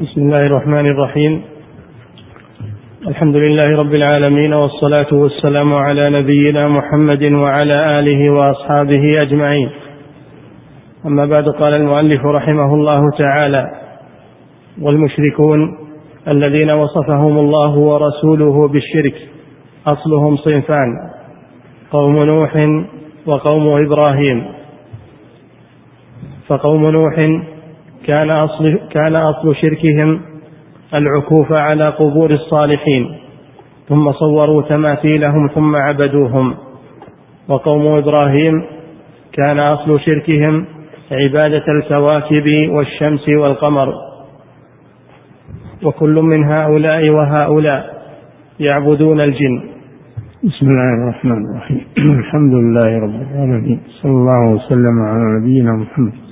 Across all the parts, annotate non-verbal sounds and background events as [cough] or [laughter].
بسم الله الرحمن الرحيم الحمد لله رب العالمين والصلاة والسلام على نبينا محمد وعلى آله وأصحابه أجمعين أما بعد قال المؤلف رحمه الله تعالى والمشركون الذين وصفهم الله ورسوله بالشرك أصلهم صنفان قوم نوح وقوم إبراهيم فقوم نوح كان أصل, كان أصل شركهم العكوف على قبور الصالحين. ثم صوروا تماثيلهم ثم عبدوهم. وقوم إبراهيم كان أصل شركهم عبادة الكواكب والشمس والقمر. وكل من هؤلاء وهؤلاء يعبدون الجن. بسم الله الرحمن الرحيم. [clears throat] الحمد لله رب العالمين. صلى الله وسلم على نبينا محمد.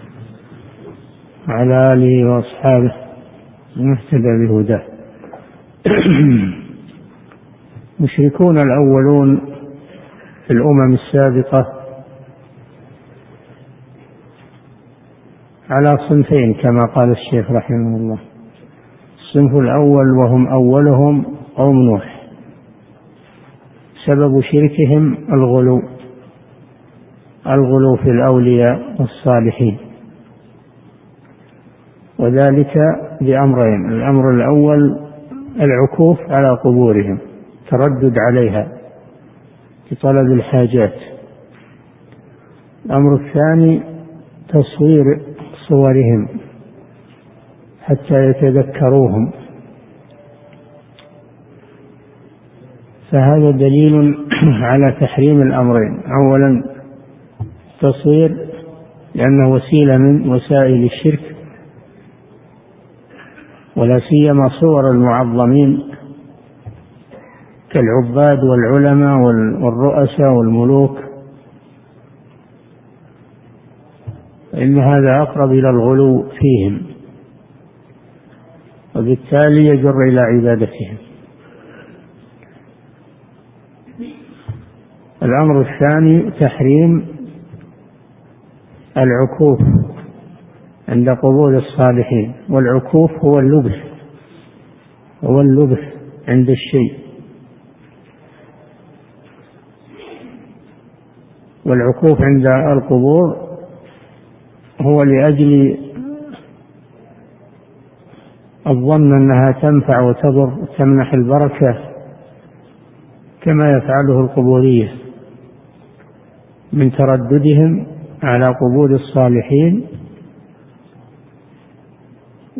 وعلى آله وأصحابه ومن اهتدى بهداه. [clears throat] المشركون الأولون في الأمم السابقة على صنفين كما قال الشيخ رحمه الله. الصنف الأول وهم أولهم قوم نوح. سبب شركهم الغلو الغلو في الأولياء والصالحين. وذلك بأمرين الأمر الأول العكوف على قبورهم تردد عليها لطلب الحاجات. الأمر الثاني تصوير صورهم حتى يتذكروهم. فهذا دليل [clears throat] على تحريم الأمرين. أولا تصوير لأنه وسيلة من وسائل الشرك ولا سيما صور المعظمين كالعباد والعلماء والرؤساء والملوك. إن هذا أقرب إلى الغلو فيهم وبالتالي يجر إلى عبادتهم. الأمر الثاني تحريم العكوف. عند قبول الصالحين والعكوف هو اللبث هو اللبث عند الشيء. والعكوف عند القبور هو لأجل الظن أنها تنفع وتضر وتمنح البركة كما يفعله القبورية من ترددهم على قبور الصالحين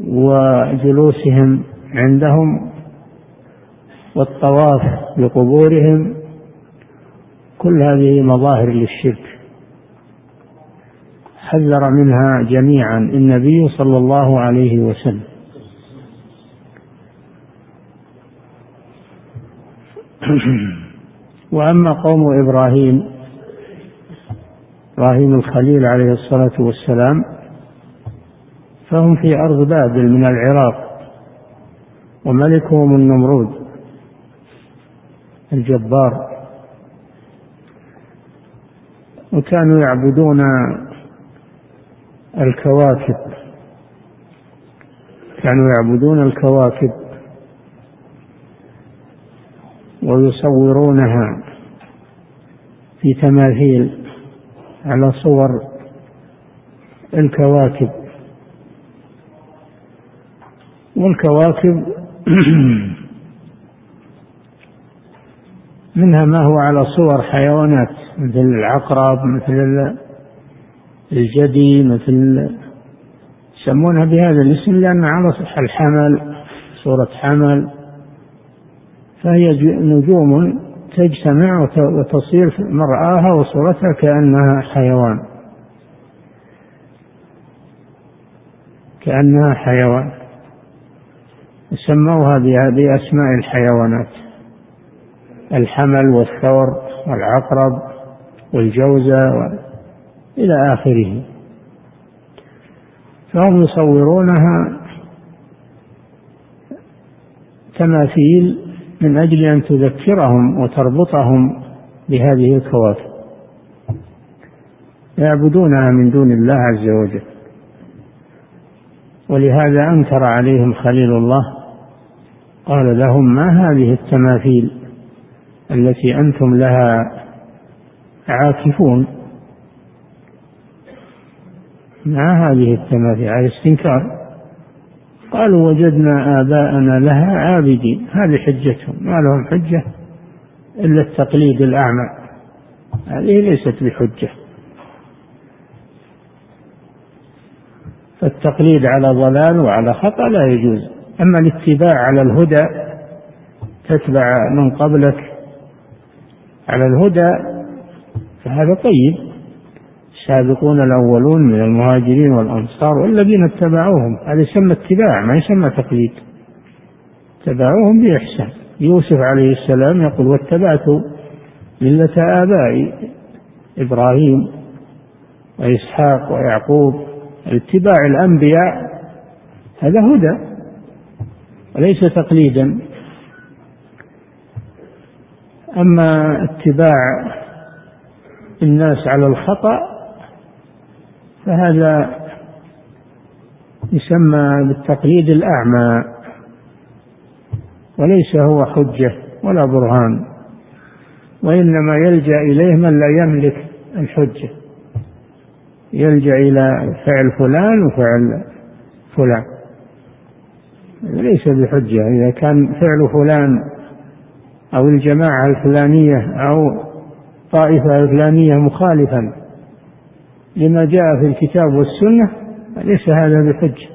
وجلوسهم عندهم والطواف بقبورهم كل هذه مظاهر للشرك. حذر منها جميعا النبي صلى الله عليه وسلم. [clears throat] وأما قوم إبراهيم إبراهيم الخليل عليه الصلاة والسلام فهم في أرض بابل من العراق وملكهم النمرود الجبار. وكانوا يعبدون الكواكب كانوا يعبدون الكواكب ويصورونها في تماثيل على صور الكواكب. والكواكب [clears throat] منها ما هو على صور حيوانات مثل العقرب مثل الجدي مثل يسمونها بهذا الاسم لأن على الحمل صورة حمل فهي نجوم تجتمع وتصير مرآها وصورتها كأنها حيوان. كأنها حيوان. سموها بأسماء الحيوانات. الحمل والثور والعقرب والجوزة إلى آخره. فهم يصورونها تماثيل من أجل أن تذكرهم وتربطهم بهذه الكواكب. يعبدونها من دون الله عز وجل. ولهذا أنكر عليهم خليل الله قال لهم ما هذه التماثيل التي أنتم لها عاكفون؟ ما هذه التماثيل؟ على استنكار. قالوا وجدنا آباءنا لها عابدين. هذه حجتهم. ما لهم حجة إلا التقليد الأعمى. هذه ليست بحجة. فالتقليد على ضلال وعلى خطأ لا يجوز. أما الاتباع على الهدى تتبع من قبلك على الهدى فهذا طيب. السابقون الأولون من المهاجرين والأنصار والذين اتبعوهم هذا يسمى اتباع ما يسمى تقليد. اتبعوهم بإحسان. يوسف عليه السلام يقول واتبعت ملة آبائي إبراهيم وإسحاق ويعقوب. اتباع الأنبياء هذا هدى. وليس تقليدا. أما اتباع الناس على الخطأ فهذا يسمى بالتقليد الأعمى وليس هو حجة ولا برهان وإنما يلجأ إليه من لا يملك الحجة. يلجأ إلى فعل فلان وفعل فلان. ليس بحجة. إذا كان فعل فلان أو الجماعة الفلانية أو طائفة الفلانية مخالفا لما جاء في الكتاب والسنة ليس هذا بحجة.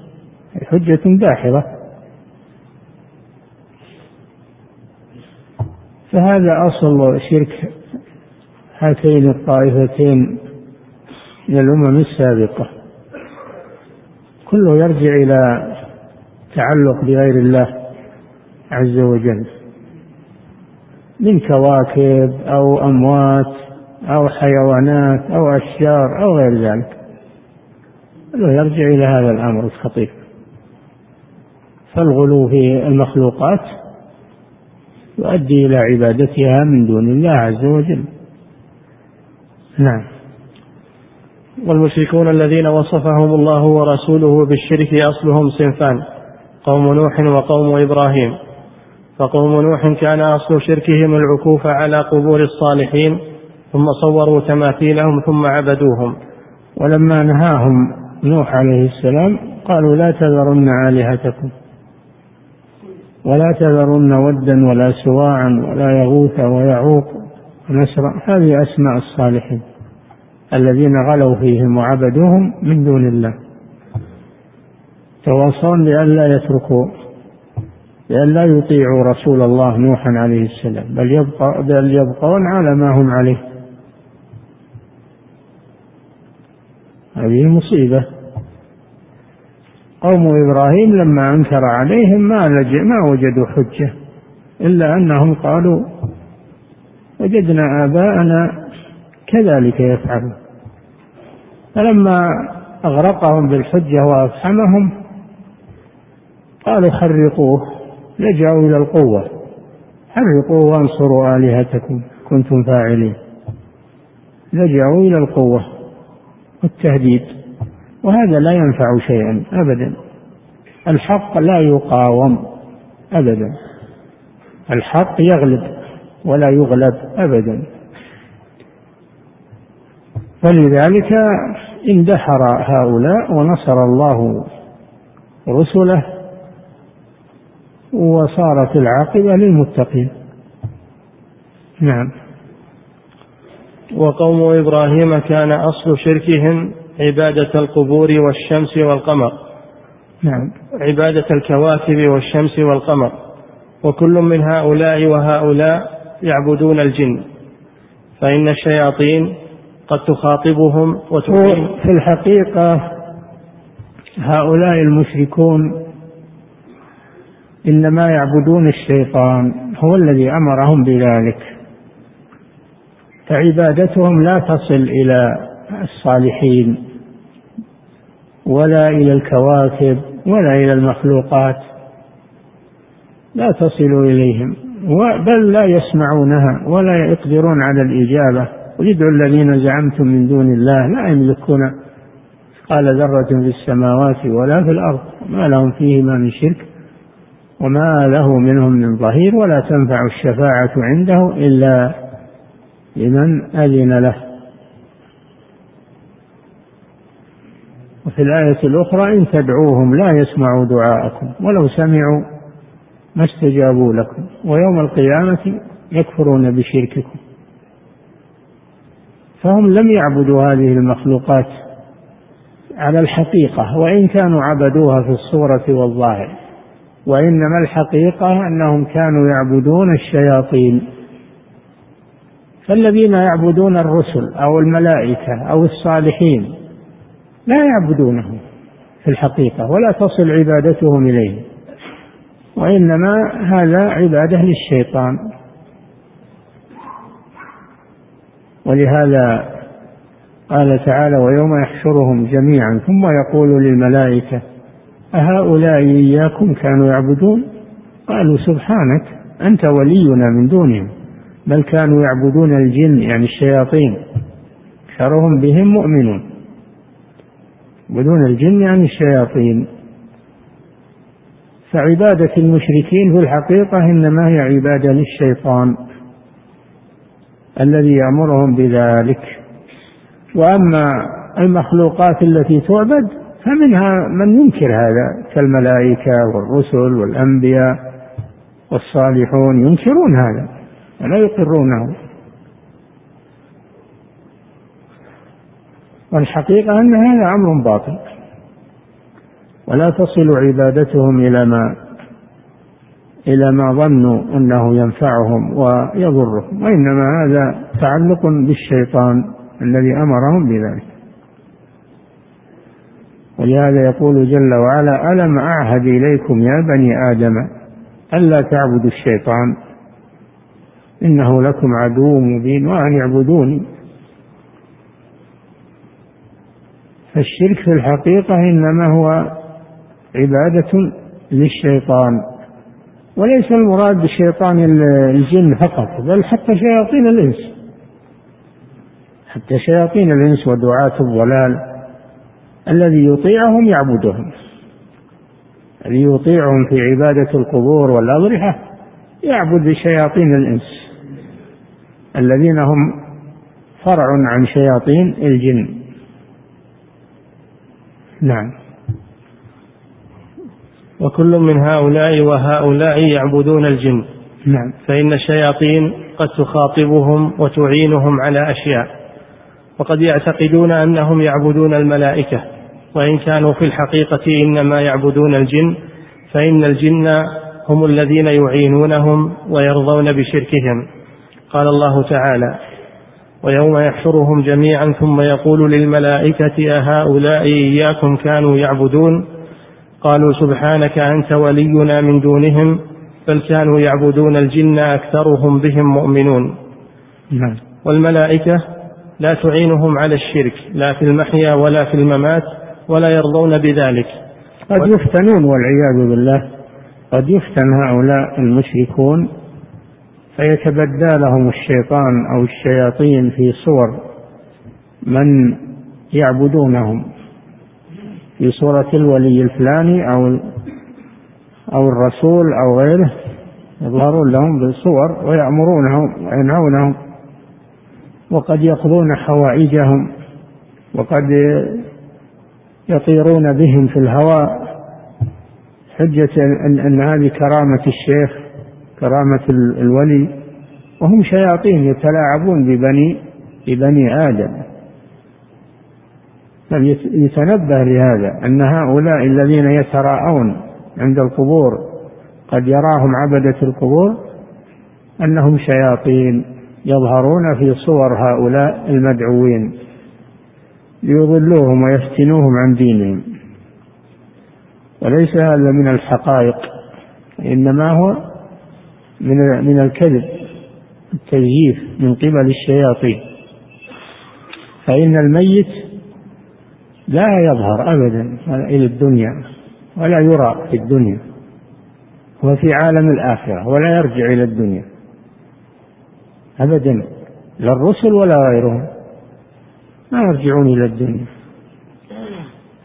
حجة داحضة فهذا أصل شرك هاتين الطائفتين من الأمم السابقة. كله يرجع إلى تعلق بغير الله عز وجل من كواكب أو أموات أو حيوانات أو أشجار أو غير ذلك. يرجع إلى هذا الأمر الخطير. فالغلو في المخلوقات يؤدي إلى عبادتها من دون الله عز وجل. نعم. والمشركون الذين وصفهم الله ورسوله بالشرك أصلهم صنفان. قوم نوح وقوم إبراهيم. فقوم نوح كان أصل شركهم العكوف على قبور الصالحين ثم صوروا تماثيلهم ثم عبدوهم. ولما نهاهم نوح عليه السلام قالوا لا تذرن آلهتكم ولا تذرن ودا ولا سواعا ولا يغوث ويعوق ونسرا. هذه أسماء الصالحين الذين غلوا فيهم وعبدوهم من دون الله. تواصون لئلا يتركوا لئلا يطيعوا رسول الله نوحا عليه السلام بل يبقى بل يبقون على ما هم عليه. هذه مصيبة. قوم إبراهيم لما أنكر عليهم ما لجئ ما وجدوا حجة إلا أنهم قالوا وجدنا آباءنا كذلك يفعلون. فلما أغرقهم بالحجة وأفحمهم قالوا حرقوه. لجأوا إلى القوة. حرقوه وانصروا آلهتكم. كنتم فاعلين. لجأوا إلى القوة والتهديد. وهذا لا ينفع شيئا أبدا. الحق لا يقاوم أبدا. الحق يغلب ولا يغلب أبدا. فلذلك اندحر هؤلاء ونصر الله رسله وصارت العاقبة للمتقين. نعم. وقوم إبراهيم كان أصل شركهم عبادة القبور والشمس والقمر. نعم. عبادة الكواكب والشمس والقمر. وكل من هؤلاء وهؤلاء يعبدون الجن. فإن الشياطين قد تخاطبهم وتقيم. في الحقيقة هؤلاء المشركون إنما يعبدون الشيطان هو الذي أمرهم بذلك. فعبادتهم لا تصل إلى الصالحين ولا إلى الكواكب ولا إلى المخلوقات لا تصل إليهم. بل لا يسمعونها ولا يقدرون على الإجابة. قل ادعوا الذين زعمتم من دون الله لا يملكون. قال ذرة في السماوات ولا في الأرض ما لهم فيهما من شرك. وما له منهم من ظهير ولا تنفع الشفاعة عنده إلا لمن أذن له. وفي الآية الأخرى إن تدعوهم لا يسمعوا دعاءكم ولو سمعوا ما استجابوا لكم ويوم القيامة يكفرون بشرككم. فهم لم يعبدوا هذه المخلوقات على الحقيقة وإن كانوا عبدوها في الصورة والظاهر. وإنما الحقيقة أنهم كانوا يعبدون الشياطين. فالذين يعبدون الرسل أو الملائكة أو الصالحين لا يعبدونهم في الحقيقة ولا تصل عبادتهم إليهم. وإنما هذا عبادة للشيطان. ولهذا قال تعالى ويوم يحشرهم جميعا. ثم يقول للملائكة أهؤلاء إياكم كانوا يعبدون؟ قالوا سبحانك أنت ولينا من دونهم بل كانوا يعبدون الجن يعني الشياطين. أكثرهم بهم مؤمنون. يعبدون الجن يعني الشياطين. فعبادة المشركين في الحقيقة إنما هي عبادة للشيطان الذي يأمرهم بذلك. وأما المخلوقات التي تعبد فمنها من ينكر هذا كالملائكة والرسل والأنبياء والصالحون ينكرون هذا ولا يقرونه. والحقيقة أن هذا أمر باطل. ولا تصل عبادتهم إلى ما إلى ما ظنوا أنه ينفعهم ويضرهم وإنما هذا تعلق بالشيطان الذي أمرهم بذلك. ولهذا يقول جل وعلا ألم أعهد إليكم يا بني آدم ألا تعبدوا الشيطان؟ إنه لكم عدو مبين وأن اعبدوني فالشرك في الحقيقة إنما هو عبادة للشيطان وليس المراد بشيطان الجن فقط بل حتى شياطين الإنس حتى شياطين الإنس ودعاة الضلال. الذي يطيعهم يعبدهم. الذي يطيعهم في عبادة القبور والأضرحة يعبد شياطين الإنس. الذين هم فرع عن شياطين الجن. نعم. وكل من هؤلاء وهؤلاء يعبدون الجن. نعم. فإن الشياطين قد تخاطبهم وتعينهم على أشياء. وقد يعتقدون أنهم يعبدون الملائكة. وإن كانوا في الحقيقة إنما يعبدون الجن فإن الجن هم الذين يعينونهم ويرضون بشركهم. قال الله تعالى ويوم يحشرهم جميعا ثم يقول للملائكة أهؤلاء إياكم كانوا يعبدون؟ قالوا سبحانك أنت ولينا من دونهم بل كانوا يعبدون الجن أكثرهم بهم مؤمنون. نعم. والملائكة لا تعينهم على الشرك لا في المحيا ولا في الممات ولا يرضون بذلك. قد يفتنون والعياذ بالله. قد يفتن هؤلاء المشركون فيتبدى لهم الشيطان أو الشياطين في صور من يعبدونهم. في صورة الولي الفلاني أو أو الرسول أو غيره يظهرون لهم بصور ويأمرونهم وينهونهم وقد يقضون حوائجهم وقد يطيرون بهم في الهواء. حجة أن, هذه كرامة الشيخ كرامة الولي وهم شياطين يتلاعبون ببني ببني آدم. يتنبه لهذا أن هؤلاء الذين يتراءون عند القبور قد يراهم عبدة القبور أنهم شياطين يظهرون في صور هؤلاء المدعوين. ليضلوهم ويفتنوهم عن دينهم. وليس هذا من الحقائق إنما هو من من الكذب التزييف من قبل الشياطين. فإن الميت لا يظهر أبدا إلى الدنيا ولا يرى في الدنيا. هو في عالم الآخرة ولا يرجع إلى الدنيا. أبدا لا الرسل ولا غيرهم. ما يرجعون إلى الدنيا.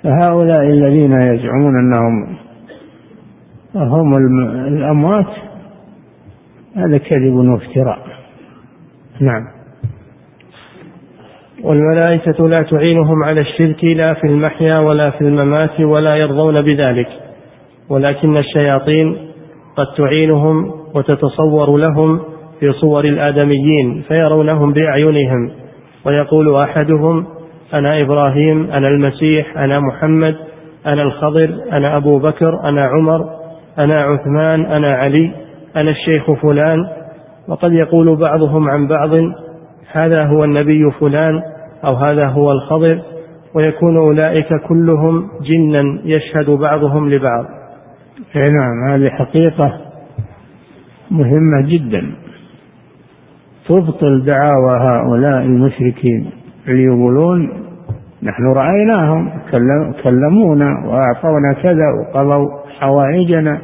فهؤلاء الذين يزعمون أنهم هم الأموات هذا كذب وافتراء. نعم. والملائكة لا تعينهم على الشرك لا في المحيا ولا في الممات ولا يرضون بذلك. ولكن الشياطين قد تعينهم وتتصور لهم في صور الآدميين فيرونهم بأعينهم. ويقول أحدهم أنا إبراهيم أنا المسيح أنا محمد أنا الخضر أنا أبو بكر أنا عمر أنا عثمان أنا علي أنا الشيخ فلان. وقد يقول بعضهم عن بعض هذا هو النبي فلان أو هذا هو الخضر. ويكون أولئك كلهم جنا يشهد بعضهم لبعض. نعم هذه حقيقة مهمة جدا. تبطل دعاوى هؤلاء المشركين اللي يقولون نحن رأيناهم كلمونا وأعطونا كذا وقضوا حوائجنا.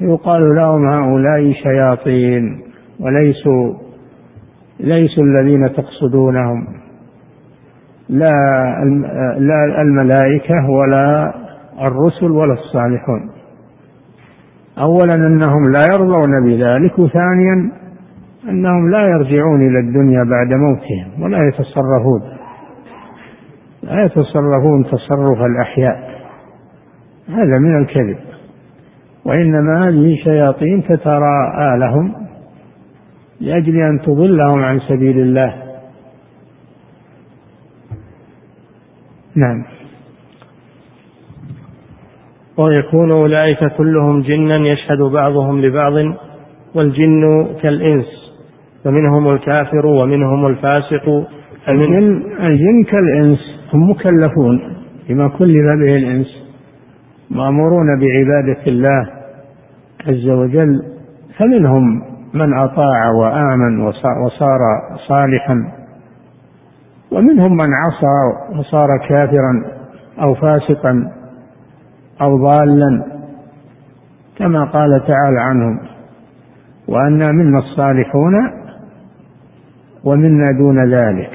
يقال لهم هؤلاء شياطين وليسوا ليسوا الذين تقصدونهم. لا لا الملائكة ولا الرسل ولا الصالحون. أولا أنهم لا يرضون بذلك وثانيا أنهم لا يرجعون إلى الدنيا بعد موتهم ولا يتصرفون. لا يتصرفون تصرف الأحياء. هذا من الكذب. وإنما هذه شياطين تتراءى لهم لأجل أن تضلهم عن سبيل الله. نعم. ويكون أولئك كلهم جنا يشهد بعضهم لبعض والجن كالإنس. فمنهم الكافر ومنهم الفاسق. الجن, الجن كالإنس هم مكلفون بما كلف به الإنس مأمورون بعبادة الله عز وجل. فمنهم من أطاع وآمن وصار صالحا ومنهم من عصى وصار كافرا أو فاسقا أو ضالا كما قال تعالى عنهم وأنا منا الصالحون ومنا دون ذلك.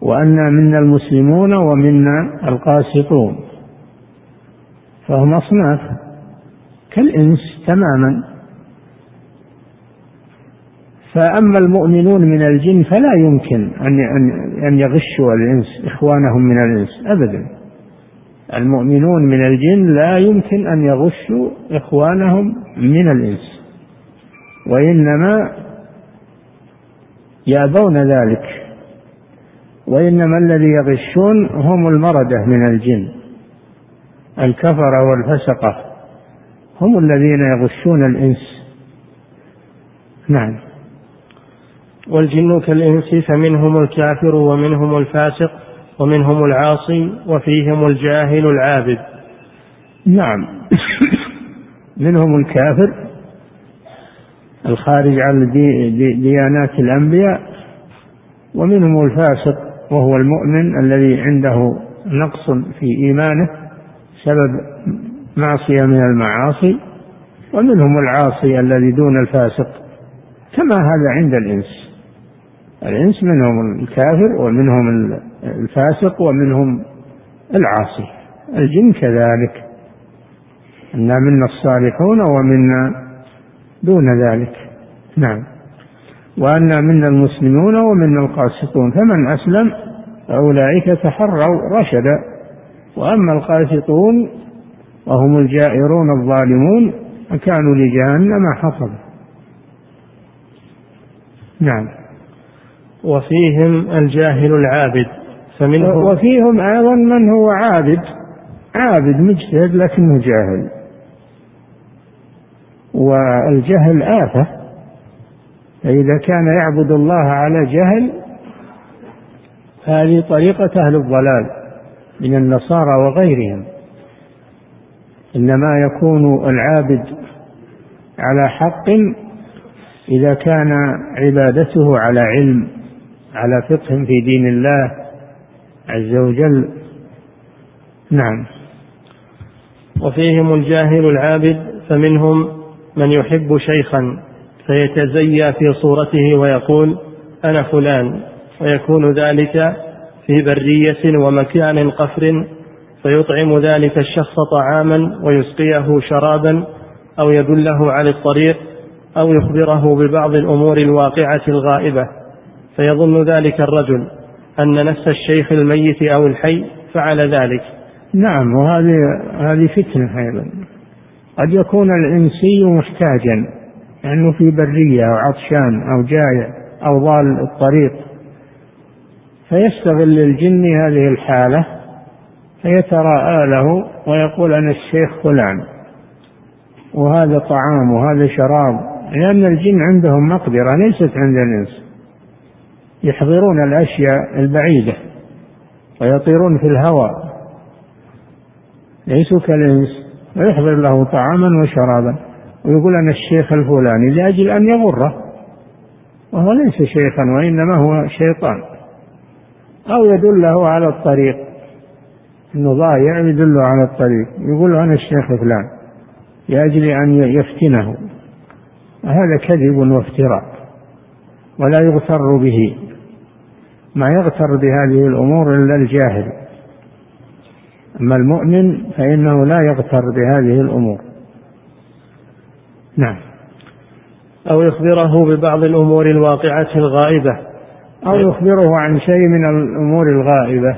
وأنا منا المسلمون ومنا القاسطون. فهم أصناف كالإنس تماما. فأما المؤمنون من الجن فلا يمكن أن أن يغشوا الإنس إخوانهم من الإنس أبدا. المؤمنون من الجن لا يمكن أن يغشوا إخوانهم من الإنس. وإنما يأبون ذلك. وإنما الذي يغشون هم المردة من الجن. الكفرة والفسقة هم الذين يغشون الإنس. نعم. والجن كالإنس فمنهم الكافر ومنهم الفاسق ومنهم العاصي وفيهم الجاهل العابد. نعم. منهم الكافر الخارج عن ديانات الأنبياء ومنهم الفاسق وهو المؤمن الذي عنده نقص في إيمانه سبب معصية من المعاصي ومنهم العاصي الذي دون الفاسق كما هذا عند الإنس. الإنس منهم الكافر ومنهم الفاسق ومنهم العاصي. الجن كذلك. إنا منا الصالحون ومنا دون ذلك. نعم. وأنا منا المسلمون ومنا القاسطون فمن أسلم فأولئك تحروا رشدا. وأما القاسطون وهم الجائرون الظالمون فكانوا لجهنم حطبا نعم. وفيهم الجاهل العابد فمنهم وفيهم أيضا من هو عابد؟ عابد مجتهد لكنه جاهل. والجهل آفة. فإذا كان يعبد الله على جهل هذه طريقة أهل الضلال من النصارى وغيرهم. إنما يكون العابد على حق إذا كان عبادته على علم على فقه في دين الله عز وجل. نعم. وفيهم الجاهل العابد فمنهم من يحب شيخا فيتزيا في صورته ويقول أنا فلان ويكون ذلك في برية ومكان قفر فيطعم ذلك الشخص طعاما ويسقيه شرابا أو يدله على الطريق أو يخبره ببعض الأمور الواقعة الغائبة. فيظن ذلك الرجل أن نفس الشيخ الميت أو الحي فعل ذلك. نعم وهذه هذه فتنة أيضا. قد يكون الإنسي محتاجا لأنه في برية أو عطشان أو جائع أو ضال الطريق. فيستغل الجن هذه الحالة فيتراءى له ويقول أنا الشيخ فلان. وهذا طعام وهذا شراب لأن الجن عندهم مقدرة ليست عند الإنس يحضرون الأشياء البعيدة ويطيرون في الهواء. ليسوا كالإنس. ويحضر له طعاما وشرابا. ويقول أنا الشيخ الفلاني لأجل أن يغره وهو ليس شيخا وإنما هو شيطان. أو يدله على الطريق. إنه ضايع يدله على الطريق. يقول أنا الشيخ فلان لأجل أن يفتنه. هذا كذب وافتراء. ولا يغتر به. ما يغتر بهذه الأمور إلا الجاهل. أما المؤمن فإنه لا يغتر بهذه الأمور. نعم. أو يخبره ببعض الأمور الواقعة الغائبة. أو يخبره عن شيء من الأمور الغائبة.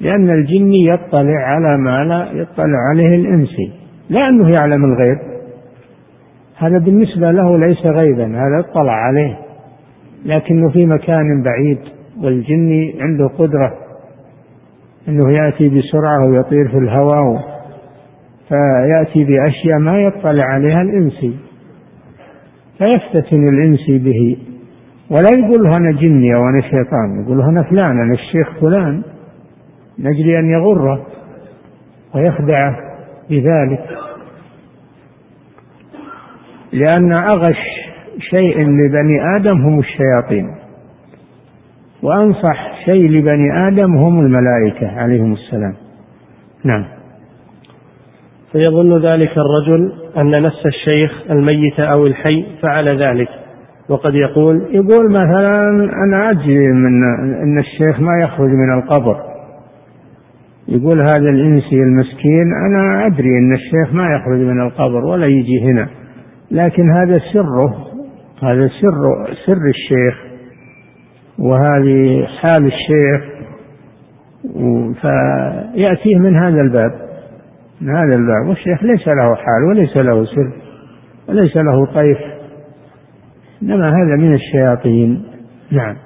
لأن الجن يطلع على ما لا يطلع عليه الإنسي لا أنه يعلم الغيب. هذا بالنسبة له ليس غيبا هذا اطلع عليه. لكنه في مكان بعيد والجن عنده قدرة أنه يأتي بسرعة ويطير في الهواء فيأتي بأشياء ما يطلع عليها الإنسي فيفتتن الإنسي به. ولا يقول أنا جني أو أنا شيطان يقول أنا فلان أنا الشيخ فلان. أجل أن يغره ويخدعه بذلك. لأن أغش شيء لبني آدم هم الشياطين. وأنصح شيء لبني آدم هم الملائكة عليهم السلام. نعم. فيظن ذلك الرجل أن نفس الشيخ الميت أو الحي فعل ذلك وقد يقول يقول مثلا أنا أجري من أن الشيخ ما يخرج من القبر. يقول هذا الإنسي المسكين أنا أدري أن الشيخ ما يخرج من القبر ولا يجي هنا لكن هذا سره هذا سر سر الشيخ وهذه حال الشيخ فيأتيه من هذا الباب من هذا الباب. والشيخ ليس له حال وليس له سر وليس له طيف إنما هذا من الشياطين. نعم.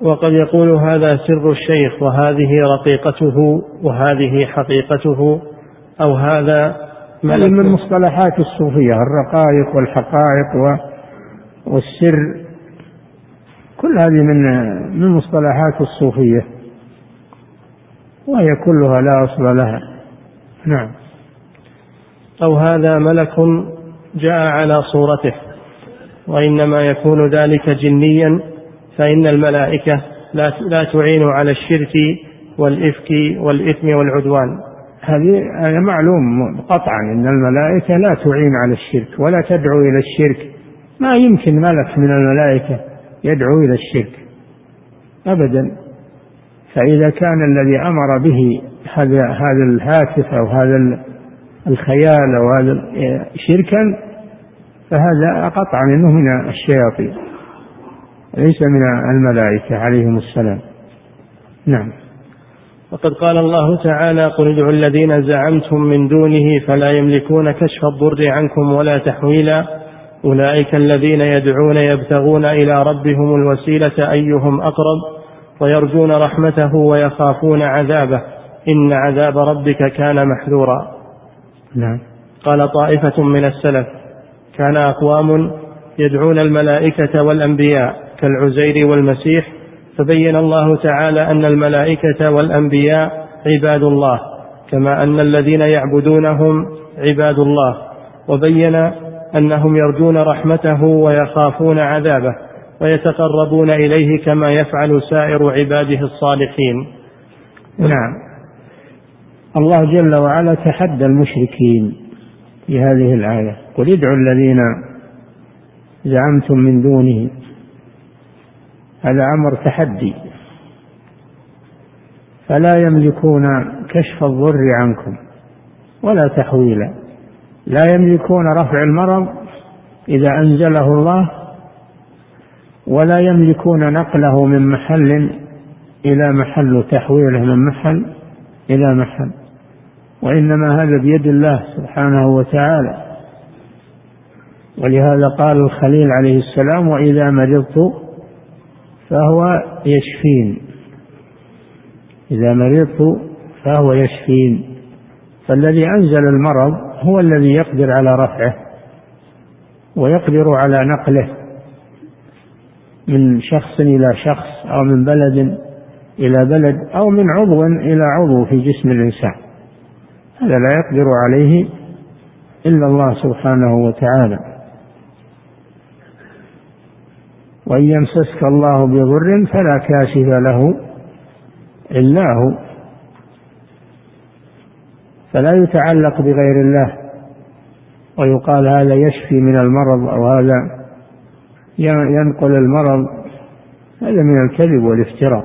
وقد يقول هذا سر الشيخ وهذه رقيقته وهذه حقيقته أو هذا ملك من مصطلحات الصوفية الرقائق والحقائق والسر. كل هذه من من مصطلحات الصوفية. وهي كلها لا أصل لها. نعم. أو هذا ملك جاء على صورته. وإنما يكون ذلك جنيا فإن الملائكة لا لا تعين على الشرك والإفك والإثم والعدوان. هذه هذا معلوم قطعا إن الملائكة لا تعين على الشرك ولا تدعو إلى الشرك. ما يمكن ملك من الملائكة يدعو إلى الشرك. ابدا. فإذا كان الذي أمر به هذا هذا الهاتف أو هذا الخيال أو هذا شركا فهذا قطعا انه من الشياطين. ليس من الملائكة عليهم السلام. نعم. وقد قال الله تعالى قل ادعوا الذين زعمتم من دونه فلا يملكون كشف الضر عنكم ولا تحويلا أولئك الذين يدعون يبتغون إلى ربهم الوسيلة أيهم أقرب ويرجون رحمته ويخافون عذابه. إن عذاب ربك كان محذورا. نعم. قال طائفة من السلف كان أقوام يدعون الملائكة والأنبياء كالعزير والمسيح فبين الله تعالى أن الملائكة والأنبياء عباد الله كما أن الذين يعبدونهم عباد الله. وبين أنهم يرجون رحمته ويخافون عذابه ويتقربون إليه كما يفعل سائر عباده الصالحين. نعم. الله جل وعلا تحدى المشركين في هذه الآية. قل ادعوا الذين زعمتم من دونه. هذا أمر تحدي. فلا يملكون كشف الضر عنكم ولا تحويلا. لا يملكون رفع المرض إذا أنزله الله ولا يملكون نقله من محل إلى محل وتحويله من محل إلى محل. وإنما هذا بيد الله سبحانه وتعالى. ولهذا قال الخليل عليه السلام وإذا مرضت فهو يشفين. إذا مرضت فهو يشفين. فالذي أنزل المرض هو الذي يقدر على رفعه ويقدر على نقله من شخص إلى شخص أو من بلد إلى بلد أو من عضو إلى عضو في جسم الإنسان. هذا لا يقدر عليه إلا الله سبحانه وتعالى. وإن يمسسك الله بضر فلا كاشف له إلا هو. فلا يتعلق بغير الله. ويقال هذا يشفي من المرض أو هذا ينقل المرض. هذا من الكذب والافتراء.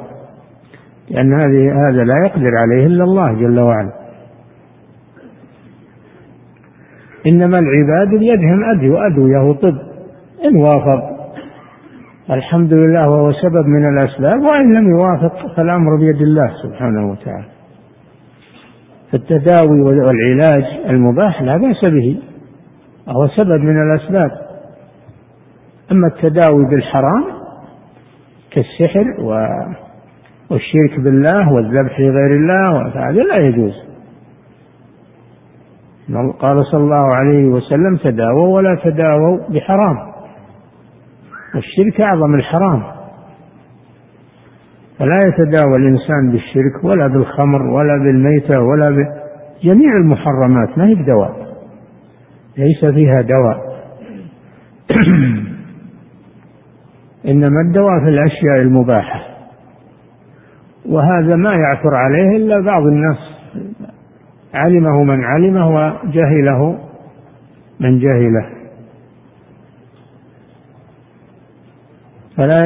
لأن هذه هذا لا يقدر عليه إلا الله جل وعلا. إنما العباد بيدهم أدوية أدوية طب. إن وافق. الحمد لله وهو سبب من الأسباب وإن لم يوافق فالأمر بيد الله سبحانه وتعالى. فالتداوي والعلاج المباح لا بأس به وهو سبب من الأسباب. أما التداوي بالحرام كالسحر والشرك بالله والذبح لغير الله فهذا لا يجوز. قال صلى الله عليه وسلم تداووا ولا تداووا بحرام. والشرك أعظم الحرام. فلا يتداوى الإنسان بالشرك ولا بالخمر ولا بالميتة ولا بجميع المحرمات ما هي بدواء. ليس فيها دواء. [clears throat] إنما الدواء في الأشياء المباحة. وهذا ما يعثر عليه إلا بعض الناس. علمه من علمه وجهله من جهله. فلا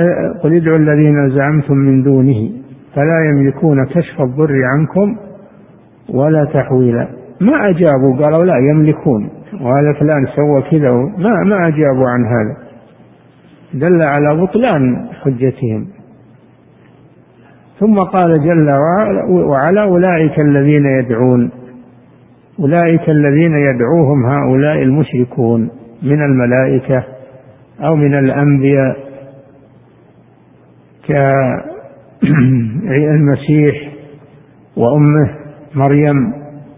قل ادعوا الذين زعمتم من دونه فلا يملكون كشف الضر عنكم ولا تحويلا ما أجابوا؟ قالوا لا يملكون. وهذا فلان سوى كذا. ما ما أجابوا عن هذا. دل على بطلان حجتهم. ثم قال جل وعلا أولئك الذين يدعون أولئك الذين يدعوهم هؤلاء المشركون من الملائكة أو من الأنبياء كالمسيح وأمه مريم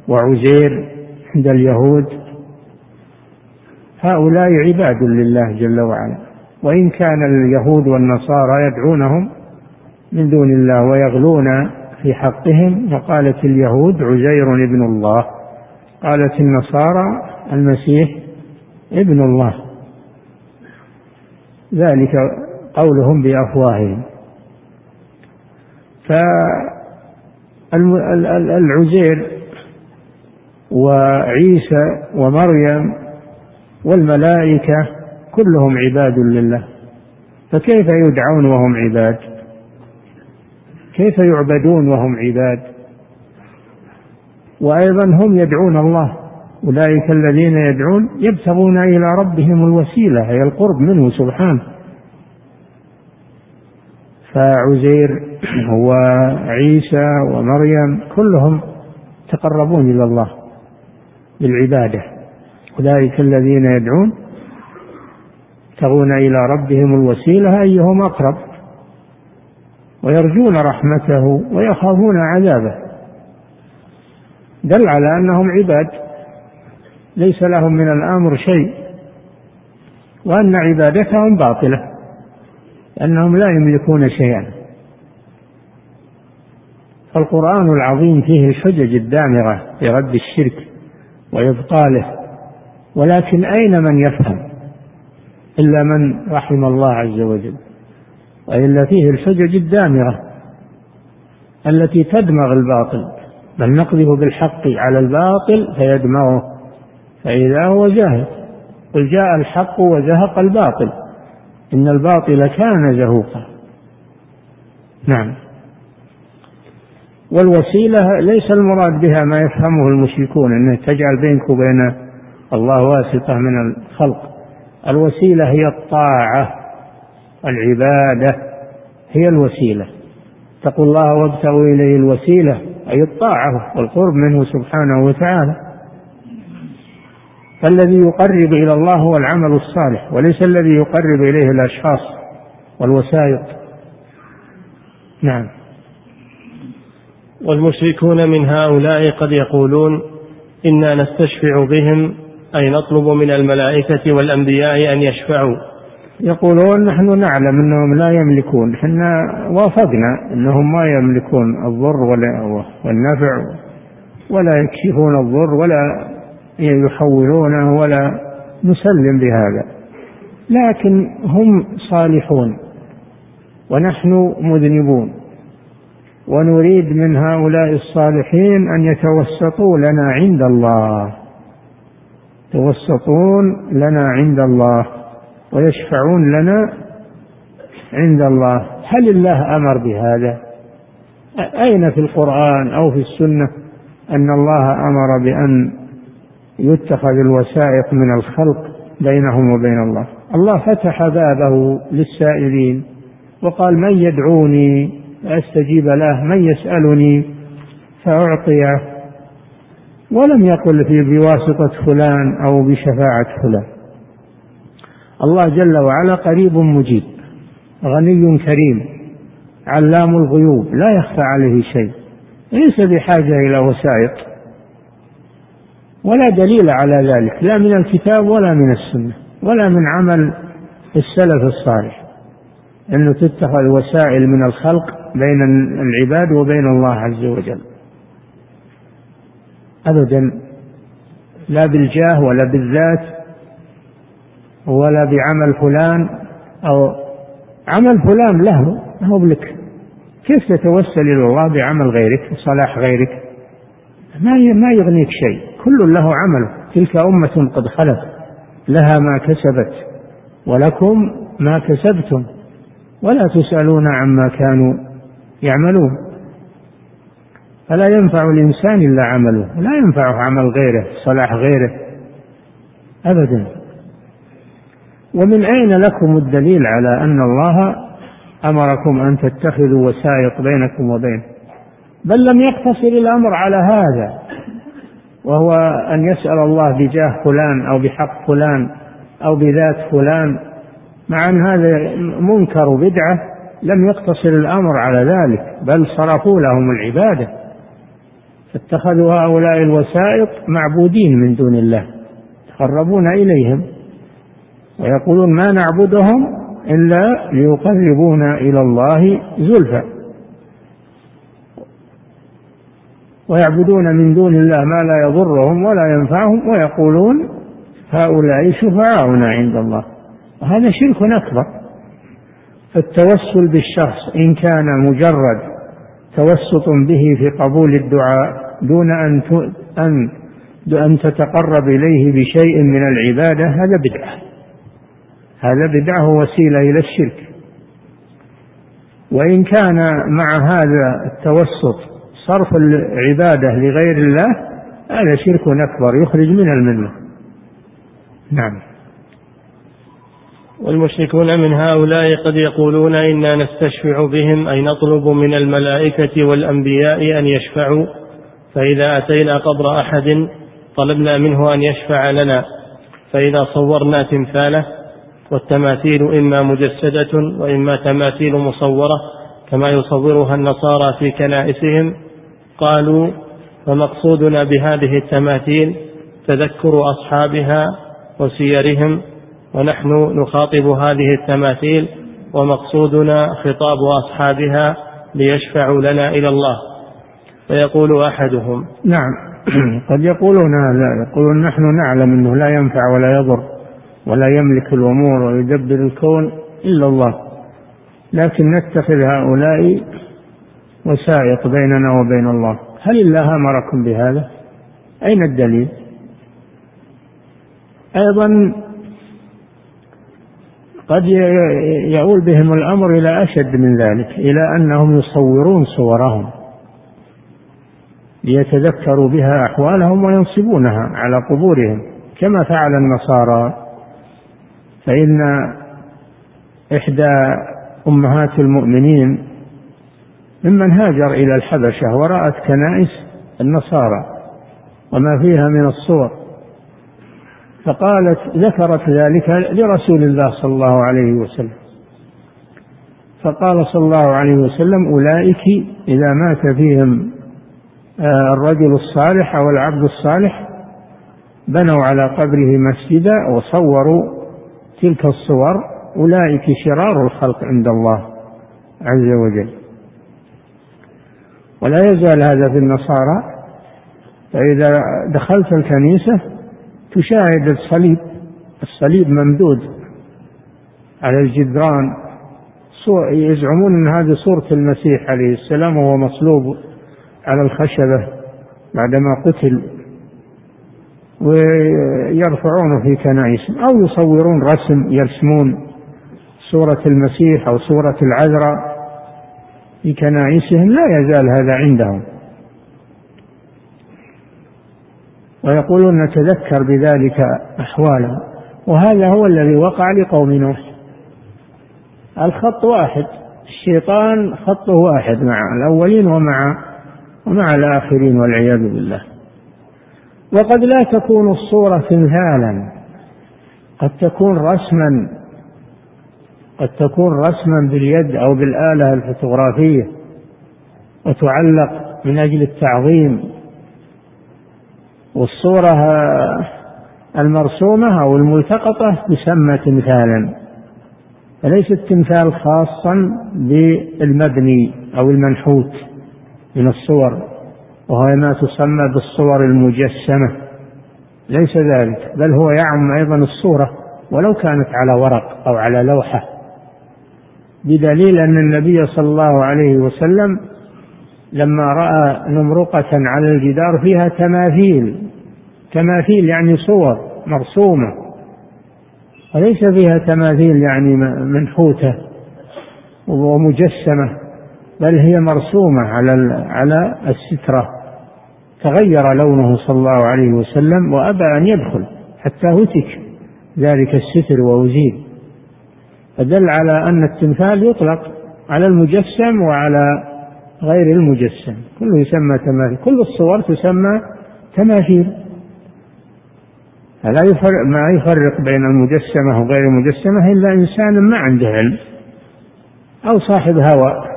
وعزير عند اليهود. هؤلاء عباد لله جل وعلا وإن كان اليهود والنصارى يدعونهم من دون الله ويغلون في حقهم وقالت اليهود عزير ابن الله قالت النصارى المسيح ابن الله. ذلك قولهم بأفواههم. فالعزير وعيسى ومريم والملائكة كلهم عباد لله. فكيف يدعون وهم عباد؟ كيف يعبدون وهم عباد؟ وأيضا هم يدعون الله. أولئك الذين يدعون يبتغون إلى ربهم الوسيلة هي القرب منه سبحانه. فعزير وعيسى ومريم كلهم تقربون إلى الله بالعبادة. أولئك الذين يدعون يبتغون إلى ربهم الوسيلة أيهم أقرب؟ ويرجون رحمته ويخافون عذابه. دل على أنهم عباد ليس لهم من الأمر شيء. وأن عبادتهم باطلة أنهم لا يملكون شيئا. فالقرآن العظيم فيه الحجج الدامغة في رد الشرك وإبطاله. ولكن أين من يفهم؟ إلا من رحم الله عز وجل. وإلا فيه الحجج الدامغة التي تدمغ الباطل. بل نقذف بالحق على الباطل فيدمغه. فإذا هو زاهق قل جاء الحق وزهق الباطل. إن الباطل كان زهوقا. نعم. والوسيلة ليس المراد بها ما يفهمه المشركون أنه تجعل بينك وبين الله واسطة من الخلق. الوسيلة هي الطاعة العبادة هي الوسيلة. اتقوا الله وابتغوا إليه الوسيلة أي الطاعة والقرب منه سبحانه وتعالى. فالذي يقرب إلى الله هو العمل الصالح وليس الذي يقرب إليه الأشخاص والوسائط. نعم. والمشركون من هؤلاء قد يقولون إنا نستشفع بهم أي نطلب من الملائكة والأنبياء أن يشفعوا. يقولون نحن نعلم أنهم لا يملكون. حنا وافقنا أنهم ما يملكون الضر ولا والنفع ولا يكشفون الضر ولا يحولونه ولا نسلم بهذا. لكن هم صالحون ونحن مذنبون. ونريد من هؤلاء الصالحين أن يتوسطوا لنا عند الله. يتوسطون لنا عند الله ويشفعون لنا عند الله. هل الله أمر بهذا؟ أين في القرآن أو في السنة أن الله أمر بأن يتخذ الوسائط من الخلق بينهم وبين الله؟ الله فتح بابه للسائلين وقال من يدعوني فأستجيب له من يسألني فأعطيه ولم يقل في بواسطة فلان أو بشفاعة فلان. الله جل وعلا قريب مجيب غني كريم علام الغيوب لا يخفى عليه شيء ليس بحاجة إلى وسائط ولا دليل على ذلك لا من الكتاب ولا من السنة ولا من عمل السلف الصالح. أنه تتخذ وسائل من الخلق بين العباد وبين الله عز وجل. أبدا لا بالجاه ولا بالذات ولا بعمل فلان أو عمل فلان له هو بلك. كيف تتوسل إلى الله بعمل غيرك وصلاح غيرك؟ ما ما يغنيك شيء. كل له عمله تلك أمة قد خلت. لها ما كسبت ولكم ما كسبتم. ولا تسألون عما كانوا يعملون. فلا ينفع الإنسان إلا عمله لا ينفعه عمل غيره صلاح غيره أبدا. ومن أين لكم الدليل على أن الله أمركم أن تتخذوا وسائط بينكم وبينه بل لم يقتصر الأمر على هذا وهو أن يسأل الله بجاه فلان أو بحق فلان أو بذات فلان مع أن هذا منكر بدعة. لم يقتصر الأمر على ذلك بل صرفوا لهم العبادة. فاتخذوا هؤلاء الوسائط معبودين من دون الله يتقربون إليهم ويقولون ما نعبدهم إلا ليقربونا إلى الله زلفى. ويعبدون من دون الله ما لا يضرهم ولا ينفعهم ويقولون هؤلاء شفعاؤنا عند الله. وهذا شرك أكبر. فالتوسل بالشخص إن كان مجرد توسط به في قبول الدعاء دون أن أن أن تتقرب إليه بشيء من العبادة هذا بدعة. هذا بدعة وسيلة إلى الشرك. وإن كان مع هذا التوسط صرف العبادة لغير الله هذا شرك أكبر يخرج من الملة. نعم. والمشركون من هؤلاء قد يقولون إنا نستشفع بهم أي نطلب من الملائكة والأنبياء أن يشفعوا فإذا أتينا قبر أحد طلبنا منه أن يشفع لنا فإذا صورنا تمثاله والتماثيل إما مجسدة وإما تماثيل مصورة كما يصورها النصارى في كنائسهم قالوا فمقصودنا بهذه التماثيل تذكر أصحابها وسيرهم ونحن نخاطب هذه التماثيل ومقصودنا خطاب أصحابها ليشفعوا لنا إلى الله. فيقول أحدهم نعم. [clears throat] قد يقولون لا يقولون نحن نعلم أنه لا ينفع ولا يضر ولا يملك الأمور ويدبر الكون إلا الله. لكن نتخذ هؤلاء وسائط بيننا وبين الله. هل الله أمركم بهذا؟ أين الدليل؟ أيضا قد يؤول بهم الأمر إلى أشد من ذلك إلى أنهم يصورون صورهم ليتذكروا بها أحوالهم وينصبونها على قبورهم. كما فعل النصارى فإن إحدى أمهات المؤمنين ممن هاجر إلى الحبشة ورأت كنائس النصارى وما فيها من الصور. فقالت ذكرت ذلك لرسول الله صلى الله عليه وسلم. فقال صلى الله عليه وسلم أولئك إذا مات فيهم آه، الرجل الصالح أو العبد الصالح بنوا على قبره مسجدا وصوروا تلك الصور أولئك شرار الخلق عند الله عز وجل. ولا يزال هذا في النصارى فإذا دخلت الكنيسة تشاهد الصليب الصليب ممدود على الجدران. يزعمون إن هذه صورة المسيح عليه السلام وهو مصلوب على الخشبة بعدما قتل ويرفعونه في كنائسهم أو يصورون رسم يرسمون صورة المسيح أو صورة العذراء في كنائسهم. لا يزال هذا عندهم. ويقولون نتذكر بذلك أحوالهم وهذا هو الذي وقع لقوم نوح. الخط واحد الشيطان خطه واحد مع الأولين ومع ومع الآخرين والعياذ بالله. وقد لا تكون الصورة تمثالا قد تكون رسما قد تكون رسما باليد أو بالآلة الفوتوغرافية وتعلق من أجل التعظيم. والصورة المرسومة أو الملتقطة تسمى تمثالا فليس التمثال خاصا بالمبني أو المنحوت من الصور وهو ما تسمى بالصور المجسمة ليس ذلك بل هو يعم أيضا الصورة ولو كانت على ورق أو على لوحة بدليل أن النبي صلى الله عليه وسلم لما رأى نمرقة على الجدار فيها تماثيل. تماثيل يعني صور مرسومة. وليس فيها تماثيل يعني منحوتة ومجسمة بل هي مرسومة على على السترة. تغير لونه صلى الله عليه وسلم وأبى أن يدخل حتى هتك ذلك الستر وأزيل. فدل على أن التمثال يطلق على المجسم وعلى غير المجسم. كله يسمى تماثيل. كل الصور تسمى تماثيل. فلا يفرق ما يفرق بين المجسمة وغير المجسمة إلا إنسان ما عنده علم أو صاحب هوى.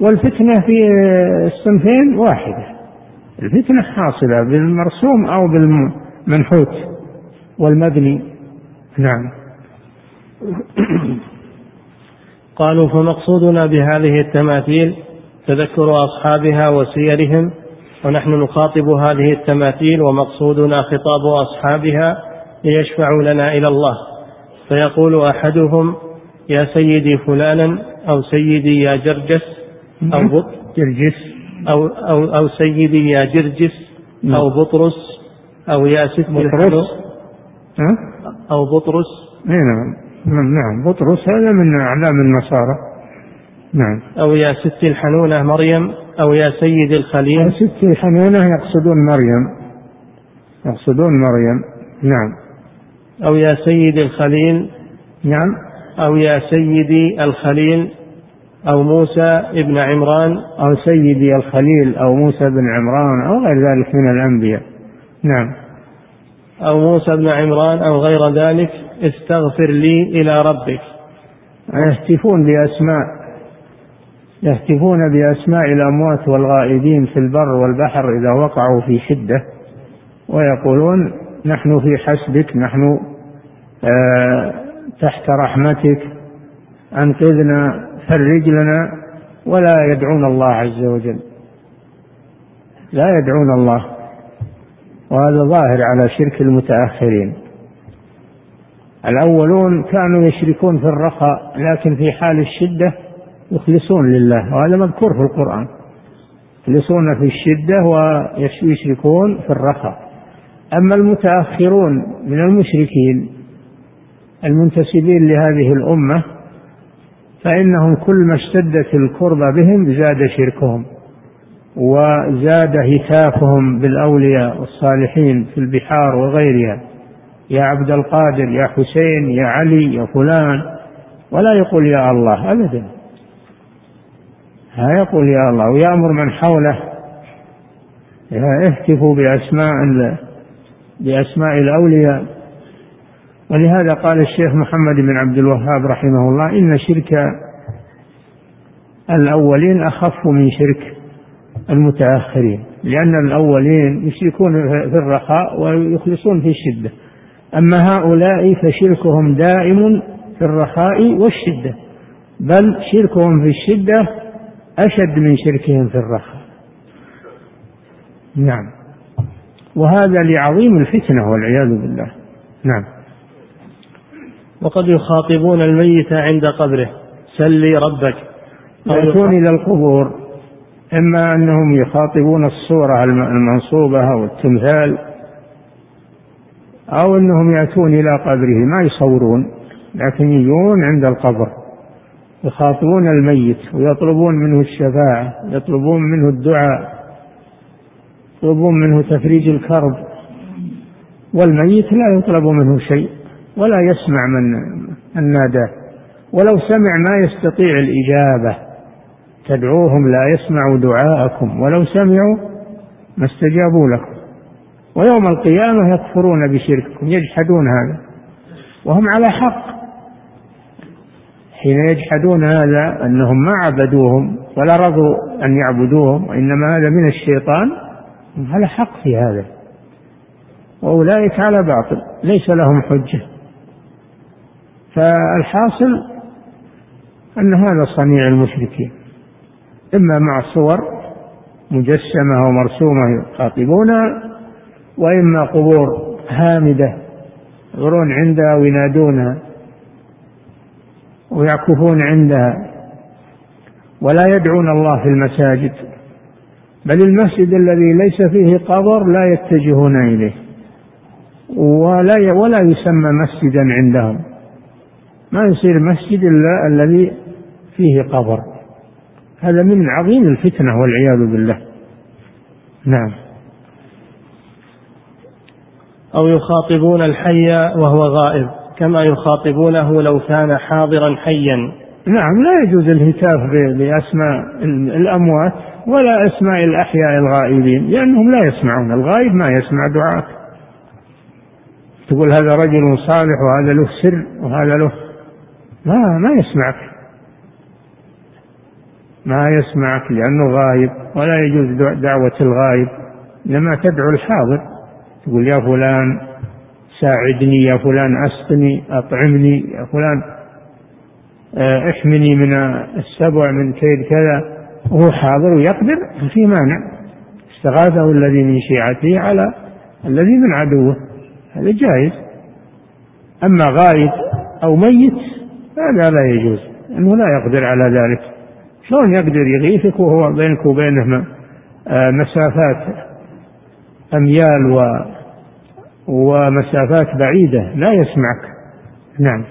والفتنة في الصنفين واحدة. الفتنة حاصلة بالمرسوم أو بالمنحوت والمبني. نعم. قالوا فمقصودنا بهذه التماثيل تذكر أصحابها وسيرهم ونحن نخاطب هذه التماثيل ومقصودنا خطاب أصحابها ليشفعوا لنا إلى الله. فيقول أحدهم يا سيدي فلانا أو سيدي يا جرجس أو بط جرجس. أو, أو, أو سيدي يا جرجس نعم. أو بطرس أو يا ست بطرس أو بطرس. نعم. نعم بطرس هذا من أعلام النصارى. نعم. أو يا ست الحنونة مريم أو يا سيد الخليل. يا ست الحنونة يقصدون مريم. يقصدون مريم. نعم. أو يا سيد الخليل. نعم. أو يا سيدي الخليل. أو موسى ابن عمران. أو سيدي الخليل أو موسى بن عمران أو غير ذلك من الأنبياء. نعم. أو موسى بن عمران أو غير ذلك استغفر لي إلى ربك. يهتفون بأسماء يهتفون بأسماء الأموات والغائبين في البر والبحر إذا وقعوا في شدة ويقولون نحن في حسبك نحن آه تحت رحمتك أنقذنا فرج لنا ولا يدعون الله عز وجل. لا يدعون الله. وهذا ظاهر على شرك المتأخرين. الأولون كانوا يشركون في الرخاء لكن في حال الشدة يخلصون لله وهذا مذكور في القرآن. يخلصون في الشدة ويشركون في الرخاء. أما المتأخرون من المشركين المنتسبين لهذه الأمة فإنهم كل ما اشتدت الكربة بهم زاد شركهم. وزاد هتافهم بالأولياء والصالحين في البحار وغيرها. يا عبد القادر يا حسين يا علي يا فلان. ولا يقول يا الله أبدا. ها يقول يا الله ويأمر من حوله. اهتفوا بأسماء بأسماء الأولياء. ولهذا قال الشيخ محمد بن عبد الوهاب رحمه الله إن شرك الأولين أخف من شرك المتأخرين لأن الأولين يشركون في الرخاء ويخلصون في الشدة. أما هؤلاء فشركهم دائم في الرخاء والشدة بل شركهم في الشدة أشد من شركهم في الرخاء. نعم. وهذا لعظيم الفتنة والعياذ بالله. نعم. وقد يخاطبون الميت عند قبره سلي ربك. يأتون إلى القبور. إما أنهم يخاطبون الصورة المنصوبة أو التمثال أو أنهم يأتون إلى قبره ما يصورون لكن يجون عند القبر يخاطبون الميت ويطلبون منه الشفاعة يطلبون منه الدعاء يطلبون منه تفريج الكرب. والميت لا يطلب منه شيء ولا يسمع من الناداه ولو سمع ما يستطيع الإجابة. تدعوهم لا يسمعوا دعاءكم ولو سمعوا ما استجابوا لكم. ويوم القيامة يكفرون بشرككم يجحدون هذا. وهم على حق. حين يجحدون هذا أنهم ما عبدوهم ولا رضوا أن يعبدوهم وإنما هذا من الشيطان على حق في هذا. وأولئك على باطل ليس لهم حجة. فالحاصل أن هذا صنيع المشركين. إما مع صور مجسمة ومرسومة يخاطبونها وإما قبور هامدة يغرون عندها وينادونها ويعكفون عندها. ولا يدعون الله في المساجد بل المسجد الذي ليس فيه قبر لا يتجهون إليه ولا ولا يسمى مسجدا عندهم. ما يصير مسجد إلا الذي فيه قبر. هذا من عظيم الفتنة والعياذ بالله. نعم. أو يخاطبون الحي وهو غائب كما يخاطبونه لو كان حاضرا حيا. نعم لا يجوز الهتاف بأسماء الأموات ولا أسماء الأحياء الغائبين لأنهم لا يسمعون. الغائب ما يسمع دعاءك تقول هذا رجل صالح وهذا له سر وهذا له ما ما يسمعك. ما يسمعك لأنه غايب ولا يجوز دعوة الغايب. إنما تدعو الحاضر تقول يا فلان ساعدني يا فلان أسقني أطعمني يا فلان آه، احمني من السبع من كيد كذا. وهو حاضر ويقدر في مانع. استغاثه الذي من شيعته على الذي من عدوه. هذا جائز. أما غائب أو ميت هذا لا يجوز أنه لا يقدر على ذلك. شلون يقدر يغيثك وهو بينك وبينه آه، مسافات أميال و ومسافات بعيدة لا يسمعك. نعم.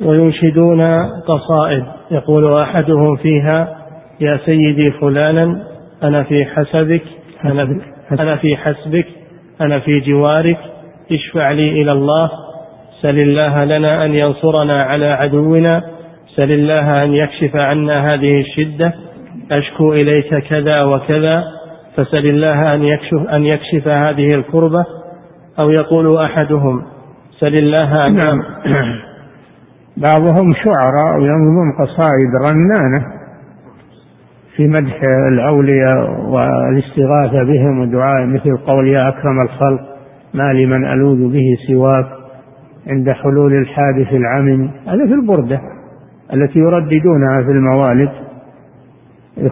وينشدون قصائد يقول أحدهم فيها يا سيدي فلانا أنا في حسبك أنا, أنا في حسبك أنا في جوارك اشفع لي إلى الله سل الله لنا أن ينصرنا على عدونا سل الله أن يكشف عنا هذه الشدة. أشكو إليك كذا وكذا. فسل الله أن يكشف, أن يكشف هذه الكربة. أو يقول أحدهم سل الله أن نعم. بعضهم شعراء وينظمون قصائد رنانة في مدح الأولياء والاستغاثة بهم ودعاء مثل قول يا أكرم الخلق ما لمن ألوذ به سواك عند حلول الحادث العمم. هذا في البردة. التي يرددونها في الموالد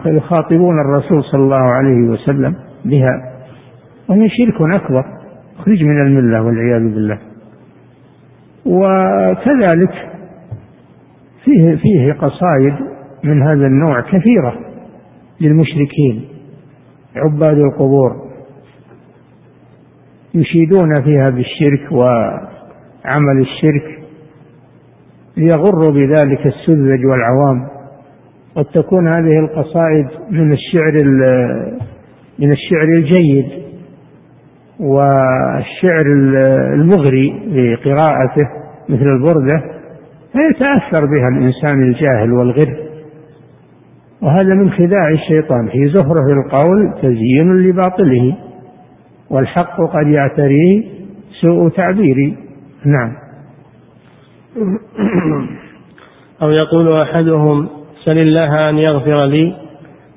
يخاطبون الرسول صلى الله عليه وسلم بها. وهي شرك أكبر. يخرج من الملة والعياذ بالله. وكذلك فيه فيه قصائد من هذا النوع كثيرة للمشركين. عباد القبور يشيدون فيها بالشرك وعمل الشرك. ليغروا بذلك السذج والعوام. قد تكون هذه القصائد من الشعر من الشعر الجيد والشعر المغري بقراءته مثل البردة فيتأثر بها الإنسان الجاهل والغر. وهذا من خداع الشيطان في زخرف القول تزيين لباطله والحق قد يعتريه سوء تعبيري. نعم. [coughs] أو يقول أحدهم سل الله أن يغفر لي.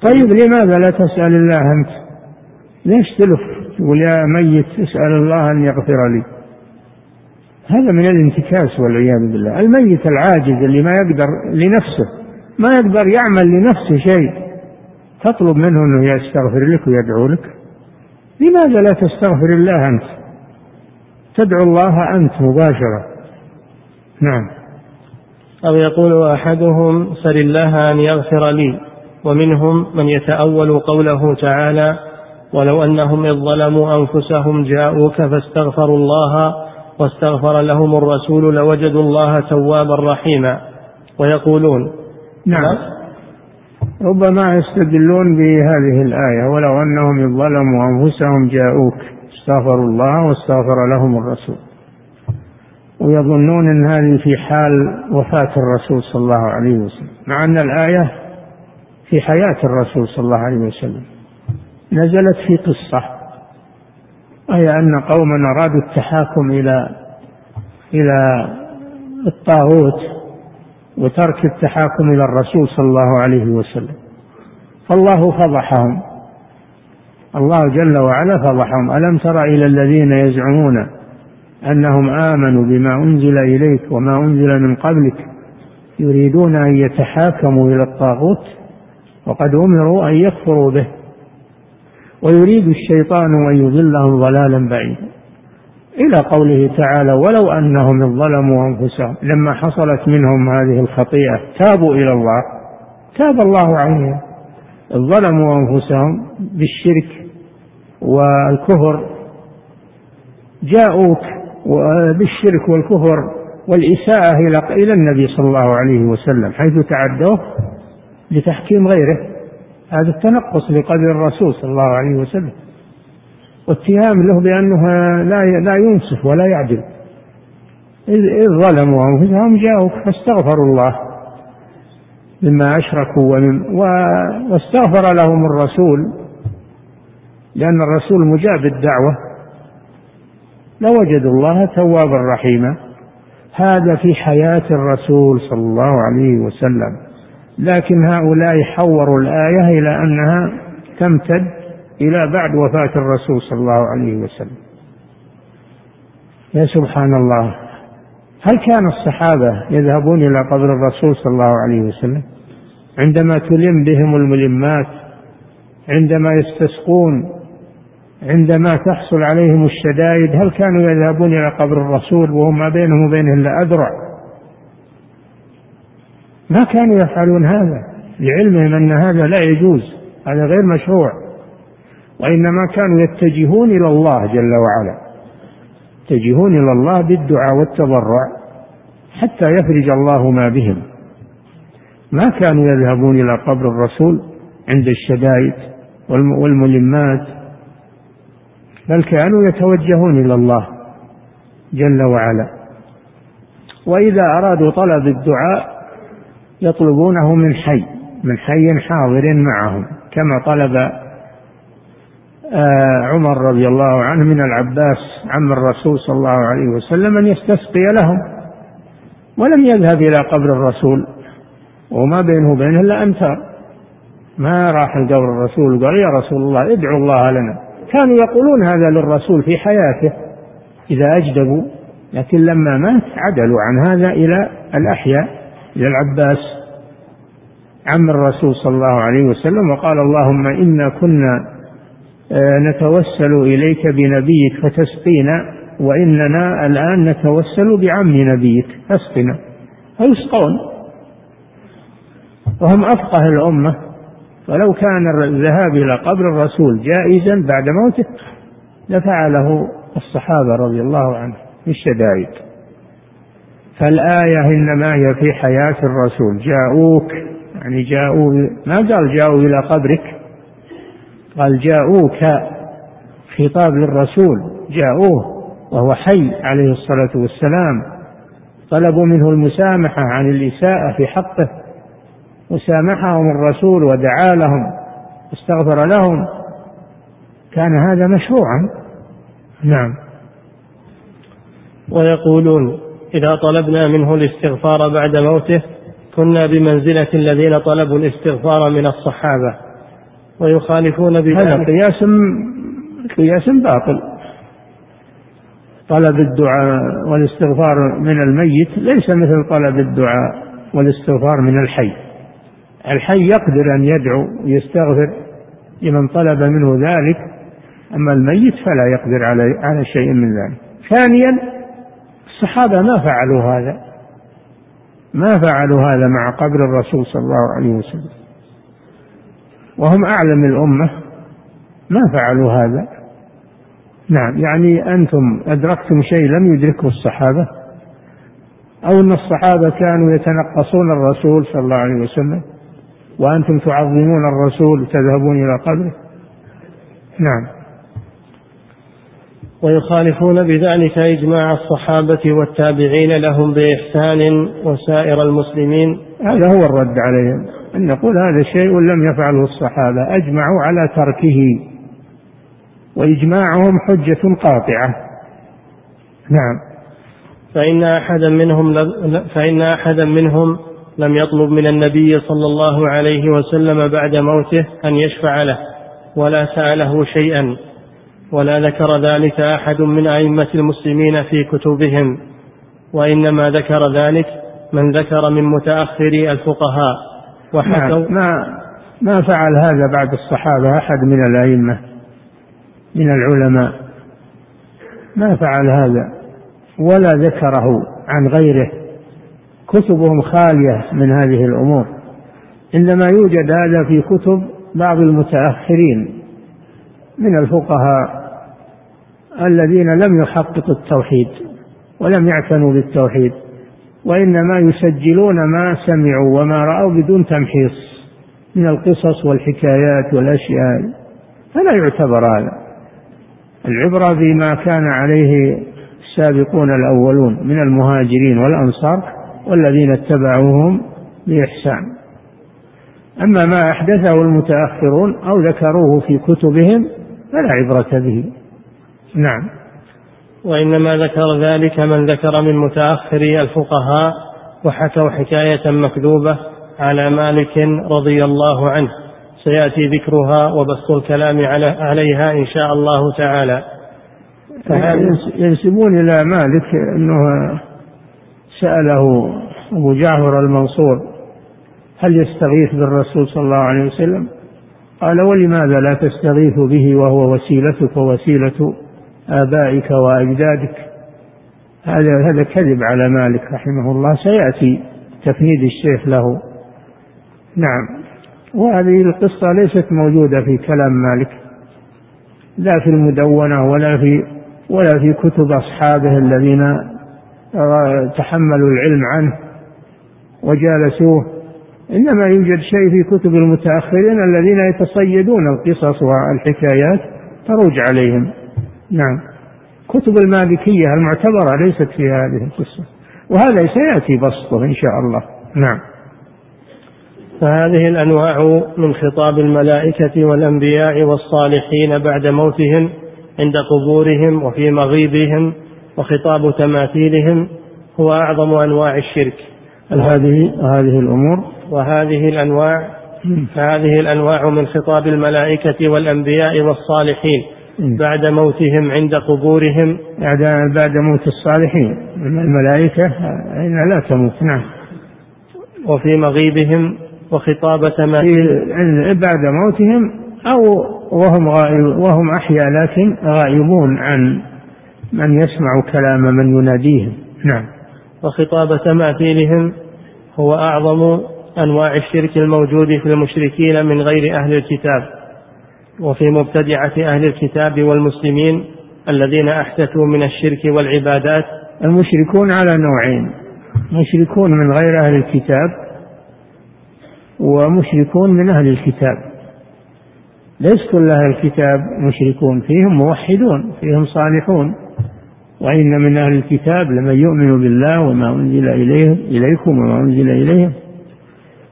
طيب لماذا لا تسأل الله أنت؟ ليش تلف تقول يا ميت اسأل الله أن يغفر لي. هذا من الانتكاس والعياذ بالله. الميت العاجز اللي ما يقدر لنفسه ما يقدر يعمل لنفسه شيء تطلب منه أنه يستغفر لك ويدعو لك. لماذا لا تستغفر الله أنت؟ تدعو الله أنت مباشرة. نعم. أو يقول أحدهم سل الله أن يغفر لي ومنهم من يتأول قوله تعالى ولو أنهم إذ ظلموا أنفسهم جاءوك فاستغفروا الله واستغفر لهم الرسول لوجدوا الله توابا رحيما. ويقولون نعم. ربما يستدلون بهذه الآية ولو أنهم ظلموا أنفسهم جاءوك استغفروا الله واستغفر لهم الرسول. ويظنون أن هذه في حال وفاة الرسول صلى الله عليه وسلم مع أن الآية في حياة الرسول صلى الله عليه وسلم. نزلت في قصة وهي أن قوما أرادوا التحاكم إلى إلى الطاغوت وترك التحاكم إلى الرسول صلى الله عليه وسلم. فالله فضحهم الله جل وعلا فضحهم. ألم تر إلى الذين يزعمون أنهم آمنوا بما أنزل إليك وما أنزل من قبلك يريدون أن يتحاكموا إلى الطاغوت وقد أمروا أن يكفروا به ويريد الشيطان أن يضلهم ضلالا بعيدا. إلى قوله تعالى ولو أنهم ظلموا أنفسهم لما حصلت منهم هذه الخطيئة تابوا إلى الله تاب الله عليهم ظلموا أنفسهم بالشرك والكفر جاءوك بالشرك والكفر والإساءة إلى النبي صلى الله عليه وسلم حيث تعدوه لتحكيم غيره. هذا التنقص لقدر الرسول صلى الله عليه وسلم. واتهام له بأنه لا لا ينصف ولا يعدل. إذ ظلموا أنفسهم جاءوك فاستغفروا الله مما أشركوا ومن واستغفر لهم الرسول لأن الرسول مجاب الدعوة. لوجدوا الله توابا رحيما. هذا في حياة الرسول صلى الله عليه وسلم. لكن هؤلاء حوروا الآية إلى أنها تمتد إلى بعد وفاة الرسول صلى الله عليه وسلم. يا سبحان الله هل كان الصحابة يذهبون إلى قبر الرسول صلى الله عليه وسلم؟ عندما تلم بهم الملمات عندما يستسقون عندما تحصل عليهم الشدائد هل كانوا يذهبون إلى قبر الرسول وهم ما بينهم وبينه إلا أذرع؟ ما كانوا يفعلون هذا. لعلمهم أن هذا لا يجوز هذا غير مشروع. وإنما كانوا يتجهون إلى الله جل وعلا يتجهون إلى الله بالدعاء والتضرع حتى يفرج الله ما بهم. ما كانوا يذهبون إلى قبر الرسول عند الشدائد والملمات. بل كانوا يتوجهون إلى الله جل وعلا. وإذا أرادوا طلب الدعاء يطلبونه من حي من حي حاضر معهم كما طلب آه، عمر رضي الله عنه من العباس عم الرسول صلى الله عليه وسلم أن يستسقي لهم ولم يذهب إلى قبر الرسول وما بينه وبينه إلا أمتار ما راح لقبر الرسول وقال يا رسول الله ادعوا الله لنا. كانوا يقولون هذا للرسول في حياته إذا أجدبوا لكن لما مات عدلوا عن هذا إلى الأحياء إلى العباس عم الرسول صلى الله عليه وسلم وقال اللهم إنا كنا آه، نتوسل إليك بنبيك فتسقينا وإننا الآن نتوسل بعم نبيك فاسقنا. فيسقون. وهم أفقه الأمة. ولو كان الذهاب إلى قبر الرسول جائزا بعد موته لفعله الصحابة رضي الله عنهم في الشدائد. فالآية إنما هي في حياة الرسول. جاءوك يعني جاءوا ما قال جاءوا إلى قبرك؟ قال جاءوك خطاب للرسول جاءوه وهو حي عليه الصلاة والسلام. طلبوا منه المسامحة عن الإساءة في حقه. وسامحهم الرسول ودعا لهم واستغفر لهم. كان هذا مشروعا. نعم. ويقولون إذا طلبنا منه الاستغفار بعد موته كنا بمنزلة الذين طلبوا الاستغفار من الصحابة. ويخالفون بذلك. هذا قياس قياس باطل. طلب الدعاء والاستغفار من الميت ليس مثل طلب الدعاء والاستغفار من الحي. الحي يقدر أن يدعو ويستغفر لمن طلب منه ذلك أما الميت فلا يقدر على على شيء من ذلك. ثانيا الصحابة ما فعلوا هذا ما فعلوا هذا مع قبر الرسول صلى الله عليه وسلم. وهم أعلم الأمة ما فعلوا هذا. نعم يعني أنتم أدركتم شيء لم يدركه الصحابة؟ أو أن الصحابة كانوا يتنقصون الرسول صلى الله عليه وسلم؟ وأنتم تعظمون الرسول وتذهبون إلى قبره؟ نعم. ويخالفون بذلك إجماع الصحابة والتابعين لهم بإحسان وسائر المسلمين. هذا هو الرد عليهم أن نقول هذا شيء لم يفعله الصحابة أجمعوا على تركه. وإجماعهم حجة قاطعة. نعم. فإن أحدا منهم فإن أحدا منهم لم يطلب من النبي صلى الله عليه وسلم بعد موته أن يشفع له ولا سأله شيئا ولا ذكر ذلك أحد من أئمة المسلمين في كتبهم وإنما ذكر ذلك من ذكر من متأخري الفقهاء. وحكوا ما ما فعل هذا بعد الصحابة أحد من الأئمة من العلماء. ما فعل هذا ولا ذكره عن غيره. كتبهم خالية من هذه الأمور. إنما يوجد هذا في كتب بعض المتأخرين من الفقهاء الذين لم يحققوا التوحيد ولم يعتنوا بالتوحيد وإنما يسجلون ما سمعوا وما رأوا بدون تمحيص من القصص والحكايات والأشياء. فلا يعتبر هذا. العبرة بما كان عليه السابقون الأولون من المهاجرين والأنصار والذين اتبعوهم بإحسان. أما ما أحدثه المتأخرون أو ذكروه في كتبهم فلا عبرة به. نعم. وإنما ذكر ذلك من ذكر من متأخري الفقهاء وحكوا حكاية مكذوبة على مالك رضي الله عنه. سيأتي ذكرها وبسط الكلام عليها إن شاء الله تعالى. ينسبون إلى مالك أنه سأله أبو جعفر المنصور هل يستغيث بالرسول صلى الله عليه وسلم؟ قال ولماذا لا تستغيث به وهو وسيلتك ووسيلة آبائك وأجدادك؟ هذا هذا كذب على مالك رحمه الله سيأتي تفنيد الشيخ له. نعم. وهذه القصة ليست موجودة في كلام مالك لا في المدونة ولا في ولا في كتب أصحابه الذين تحملوا العلم عنه وجالسوه. إنما يوجد شيء في كتب المتأخرين الذين يتصيدون القصص والحكايات تروج عليهم. نعم. كتب المالكية المعتبرة ليست في هذه القصة وهذا سيأتي بسطه إن شاء الله. نعم. فهذه الأنواع من خطاب الملائكة والأنبياء والصالحين بعد موتهم عند قبورهم وفي مغيبهم وخطاب تماثيلهم هو أعظم أنواع الشرك. هذه هذه الأمور. وهذه الأنواع فهذه الأنواع من خطاب الملائكة والأنبياء والصالحين بعد موتهم عند قبورهم. بعد بعد موت الصالحين. الملائكة أين لا تموت. نعم. وفي مغيبهم وخطاب تماثيل بعد موتهم أو وهم غائب وهم أحياء لكن غائبون عن من يسمع كلام من يناديهم. نعم. وخطاب تماثيلهم هو أعظم أنواع الشرك الموجود في المشركين من غير أهل الكتاب وفي مبتدعة أهل الكتاب والمسلمين الذين أحدثوا من الشرك والعبادات. المشركون على نوعين مشركون من غير أهل الكتاب ومشركون من أهل الكتاب. ليس كل أهل الكتاب مشركون فيهم موحدون فيهم صالحون. وإن من أهل الكتاب لمن يؤمن بالله وما أنزل إليه إليكم وما أنزل إليهم.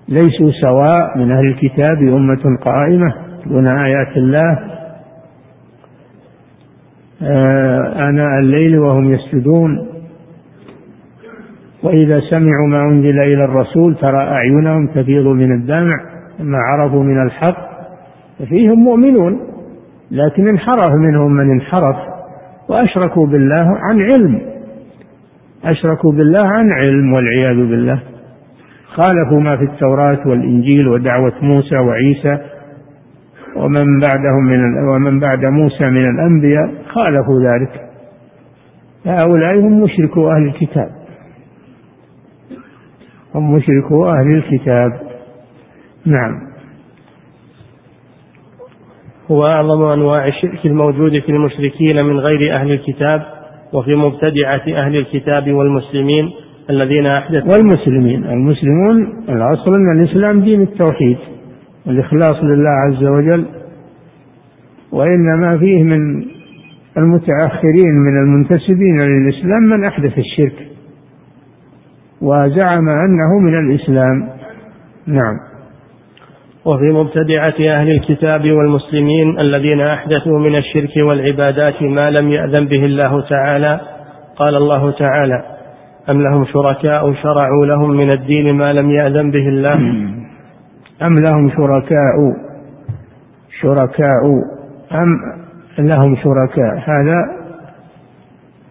ليسوا سواء من أهل الكتاب أمة قائمة دون آيات الله. آه، آناء الليل وهم يسجدون. وإذا سمعوا ما أنزل إلى الرسول ترى أعينهم تفيض من الدمع ما عرفوا من الحق. ففيهم مؤمنون لكن انحرف منهم من انحرف. وأشركوا بالله عن علم. أشركوا بالله عن علم والعياذ بالله. خالفوا ما في التوراة والإنجيل ودعوة موسى وعيسى ومن بعدهم من ومن بعد موسى من الأنبياء خالفوا ذلك. هؤلاء هم مشركو أهل الكتاب. هم مشركو أهل الكتاب. نعم. هو أعظم أنواع الشرك الموجود في المشركين من غير أهل الكتاب وفي مبتدعة أهل الكتاب والمسلمين الذين أحدثوا. والمسلمين. المسلمون الأصل أن الإسلام دين التوحيد والإخلاص لله عز وجل وإنما فيه من المتأخرين من المنتسبين للإسلام من أحدث الشرك وزعم أنه من الإسلام. نعم. وفي مبتدعة أهل الكتاب والمسلمين الذين أحدثوا من الشرك والعبادات ما لم يأذن به الله تعالى قال الله تعالى أم لهم شركاء شرعوا لهم من الدين ما لم يأذن به الله؟ [clears throat] أم لهم شركاء شركاء أم لهم شركاء؟ هذا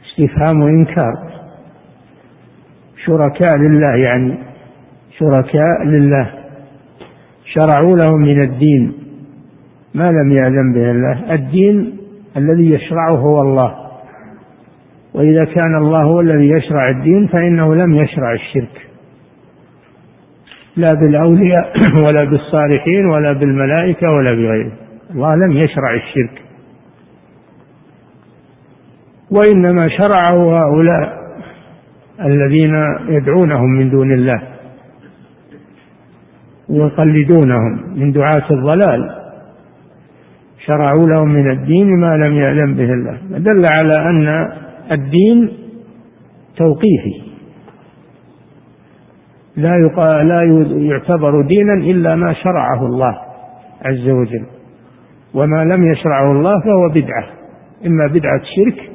استفهام إنكار شركاء لله يعني شركاء لله. شرعوا لهم من الدين ما لم يأذن به الله. الدين الذي يشرعه هو الله. وإذا كان الله هو الذي يشرع الدين فإنه لم يشرع الشرك. لا بالأولياء [clears throat] ولا بالصالحين ولا بالملائكة ولا بغيره. الله لم يشرع الشرك. وإنما شرعه هؤلاء الذين يدعونهم من دون الله. يقلدونهم من دعاة الضلال. شرعوا لهم من الدين ما لم يعلم به الله. دل على أن الدين توقيفي. لا لا يعتبر دينا إلا ما شرعه الله عز وجل. وما لم يشرعه الله فهو بدعة. إما بدعة شرك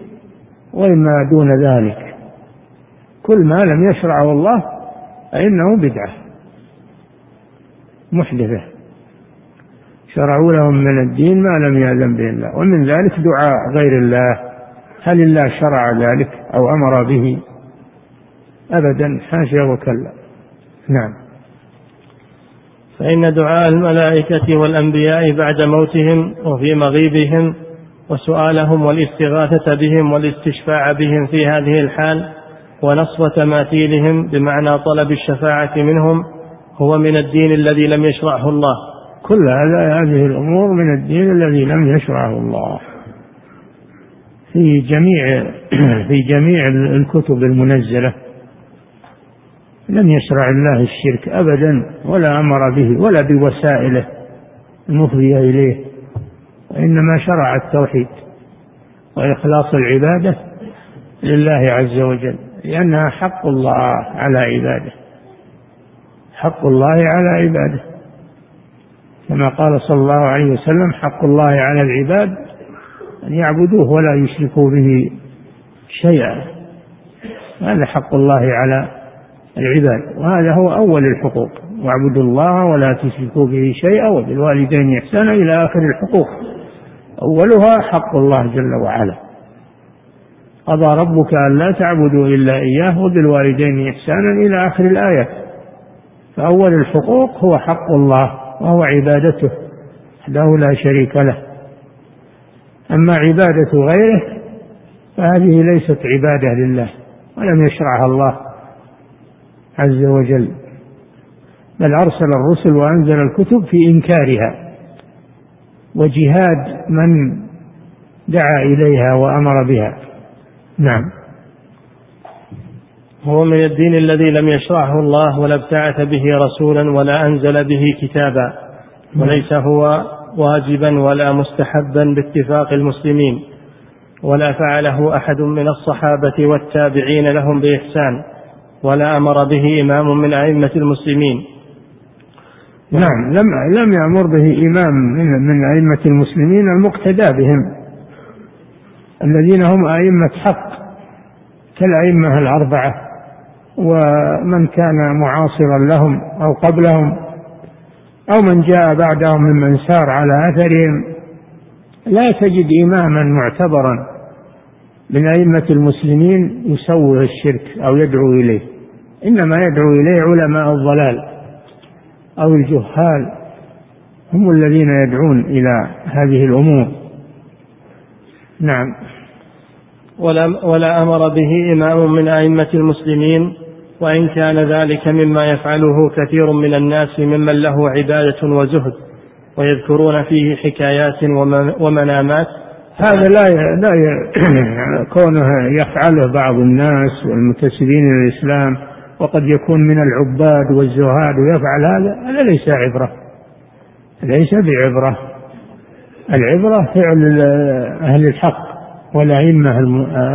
وإما دون ذلك. كل ما لم يشرعه الله فإنه بدعة. محدثة. شرعوا لهم من الدين ما لم يأذن به الله. ومن ذلك دعاء غير الله. هل الله شرع ذلك أو أمر به؟ أبدا. حاشا وكلا. نعم. فإن دعاء الملائكة والأنبياء بعد موتهم وفي مغيبهم وسؤالهم والاستغاثة بهم والاستشفاع بهم في هذه الحال ونصب تماثيلهم بمعنى طلب الشفاعة منهم هو من الدين الذي لم يشرعه الله. كل هذه الأمور من الدين الذي لم يشرعه الله. في جميع [clears throat] في جميع الكتب المنزلة. لم يشرع الله الشرك أبدا ولا أمر به ولا بوسائله المفضية إليه. وإنما شرع التوحيد وإخلاص العبادة لله عز وجل لأنها حق الله على عباده. حق الله على عباده. كما قال صلى الله عليه وسلم حق الله على العباد أن يعبدوه ولا يشركوا به شيئا. هذا حق الله على العباد. وهذا هو أول الحقوق. واعبدوا الله ولا تشركوا به شيئا وبالوالدين إحسانا إلى آخر الحقوق. أولها حق الله جل وعلا. قضى ربك أن لا تعبدوا إلا إياه وبالوالدين إحسانا إلى آخر الآية. فأول الحقوق هو حق الله وهو عبادته وحده لا شريك له. أما عبادة غيره فهذه ليست عبادة لله ولم يشرعها الله عز وجل. بل أرسل الرسل وأنزل الكتب في إنكارها وجهاد من دعا إليها وأمر بها. نعم. هو من الدين الذي لم يشرعه الله ولا ابتعث به رسولا ولا أنزل به كتابا وليس هو واجبا ولا مستحبا باتفاق المسلمين ولا فعله أحد من الصحابة والتابعين لهم بإحسان ولا أمر به إمام من أئمة المسلمين. نعم لم لم يأمر به إمام من أئمة المسلمين المقتدى بهم الذين هم أئمة حق كالأئمة الأربعة. ومن كان معاصرا لهم أو قبلهم أو من جاء بعدهم ممن سار على أثرهم لا تجد إماما معتبرا من أئمة المسلمين يسوغ الشرك أو يدعو إليه. إنما يدعو إليه علماء الضلال أو الجهال هم الذين يدعون إلى هذه الأمور. نعم. ولا, ولا أمر به إمام من أئمة المسلمين وإن كان ذلك مما يفعله كثير من الناس ممن له عبادة وزهد ويذكرون فيه حكايات ومنامات. هذا لا لا [clears throat] كونه يفعله بعض الناس والمنتسبين إلى الاسلام وقد يكون من العباد والزهاد ويفعل هذا هذا ليس عبرة ليس بعبرة. العبرة فعل أهل الحق والأئمة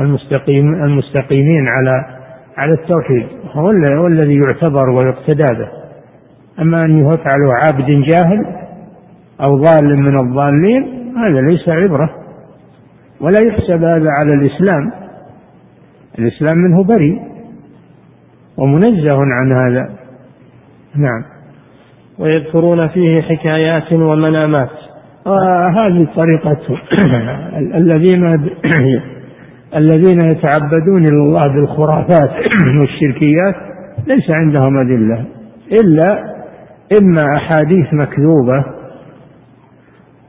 المستقيم المستقيمين على على التوحيد هو الذي يعتبر ويقتدى به. أما أن يفعله عابد جاهل أو ضال من الضالين هذا ليس عبرة. ولا يحسب هذا على الإسلام. الإسلام منه بريء. ومنزه عن هذا. نعم. ويذكرون فيه حكايات ومنامات. آه هذه طريقة [coughs] الذين الذين يتعبدون إلى الله بالخرافات [clears throat] والشركيات ليس عندهم أدلة إلا إما أحاديث مكذوبة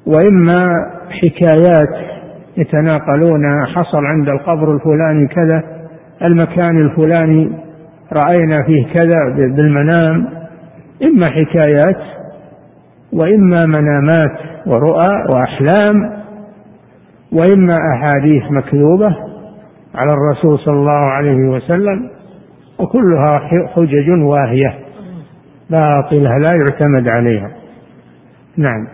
وإما حكايات يتناقلون حصل عند القبر الفلاني كذا المكان الفلاني رأينا فيه كذا بالمنام إما حكايات وإما منامات ورؤى وأحلام وإما أحاديث مكذوبة. على الرسول صلى الله عليه وسلم وكلها حجج واهية باطلة لا يعتمد عليها. نعم.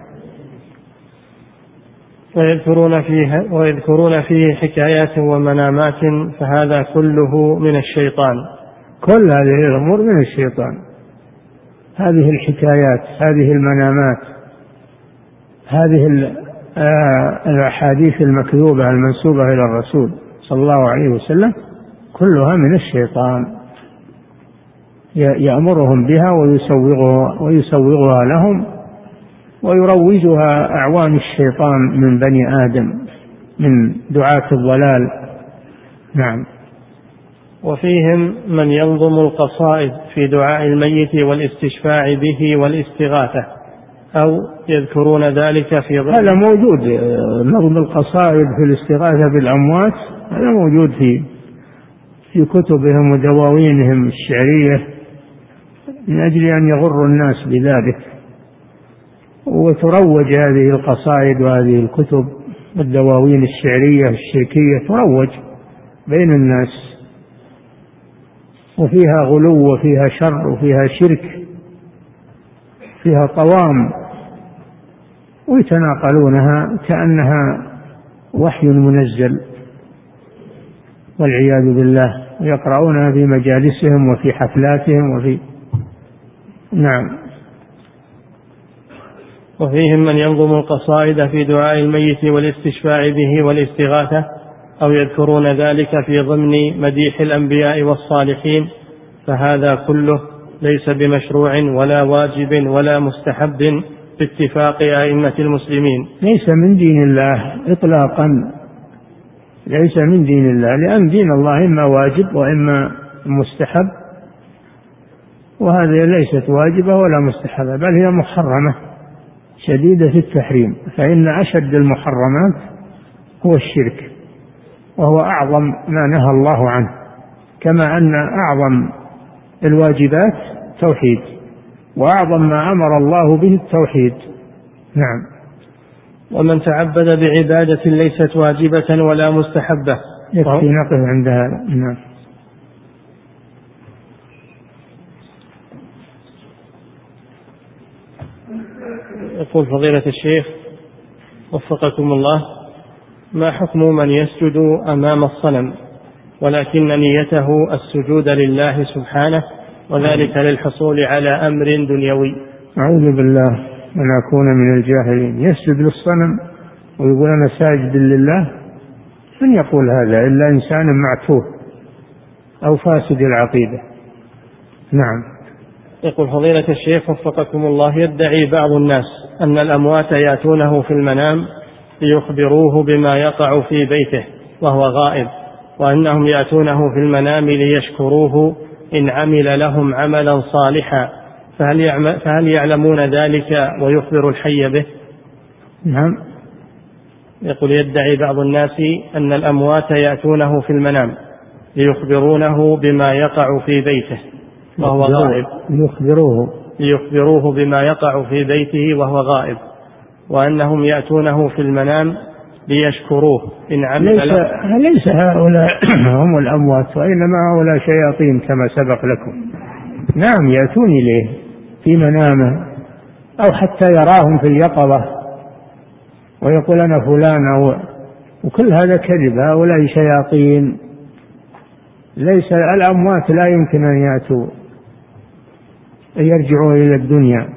ويذكرون فيه ويذكرون فيه حكايات ومنامات فهذا كله من الشيطان. كل هذه الأمور من الشيطان. هذه الحكايات هذه المنامات هذه آه، الأحاديث المكذوبة المنسوبة إلى الرسول. صلى الله عليه وسلم كلها من الشيطان. يأمرهم بها ويسوغها ويسوغها لهم ويروجها أعوان الشيطان من بني آدم من دعاة الضلال. نعم. وفيهم من ينظم القصائد في دعاء الميت والاستشفاع به والاستغاثة أو يذكرون ذلك في ضمن هذا موجود نظم القصائد في الاستغاثة بالأموات هذا موجود في في كتبهم ودواوينهم الشعرية من أجل أن يغروا الناس بذلك. وتروج هذه القصائد وهذه الكتب والدواوين الشعرية الشركية تروج بين الناس. وفيها غلو وفيها شر وفيها شرك فيها طوام ويتناقلونها كأنها وحي منزل. والعياذ بالله ويقرؤونها في مجالسهم وفي حفلاتهم وفي نعم. وفيهم من ينظم القصائد في دعاء الميت والاستشفاع به والاستغاثة أو يذكرون ذلك في ضمن مديح الأنبياء والصالحين فهذا كله ليس بمشروع ولا واجب ولا مستحب باتفاق أئمة المسلمين. ليس من دين الله إطلاقا. ليس من دين الله لأن دين الله إما واجب وإما مستحب وهذه ليست واجبة ولا مستحبة بل هي محرمة شديدة في التحريم فإن أشد المحرمات هو الشرك وهو أعظم ما نهى الله عنه كما أن أعظم الواجبات توحيد وأعظم ما أمر الله به التوحيد. نعم. ومن تعبد بعبادة ليست واجبة ولا مستحبة. يكفي نقف عند هذا. نعم. يقول فضيلة الشيخ وفقكم الله ما حكم من يسجد أمام الصنم؟ ولكن نيته السجود لله سبحانه وذلك للحصول على أمر دنيوي. أعوذ بالله. أن أكون من الجاهلين. يسجد للصنم ويقول أنا ساجد لله من يقول هذا؟ إلا إنسان معتوه أو فاسد العقيدة. نعم. يقول فضيلة الشيخ وفقكم الله يدعي بعض الناس أن الأموات يأتونه في المنام ليخبروه بما يقع في بيته وهو غائب وأنهم يأتونه في المنام ليشكروه إن عمل لهم عملا صالحا. فهل, فهل يعلمون ذلك ويخبر الحي به؟ نعم. يقول يدعي بعض الناس أن الأموات يأتونه في المنام ليخبرونه بما يقع في بيته وهو غائب. ليخبروه ليخبروه بما يقع في بيته وهو غائب. وأنهم يأتونه في المنام ليشكروه. إن عمل ليس, ليس هؤلاء [clears throat] هم الأموات وإنما هؤلاء شياطين كما سبق لكم. نعم يأتون إليه. في منامه أو حتى يراهم في اليقظة ويقول أنا فلان أو وكل هذا كذب هؤلاء شياطين. ليس الأموات لا يمكن أن يأتوا يرجعوا إلى الدنيا.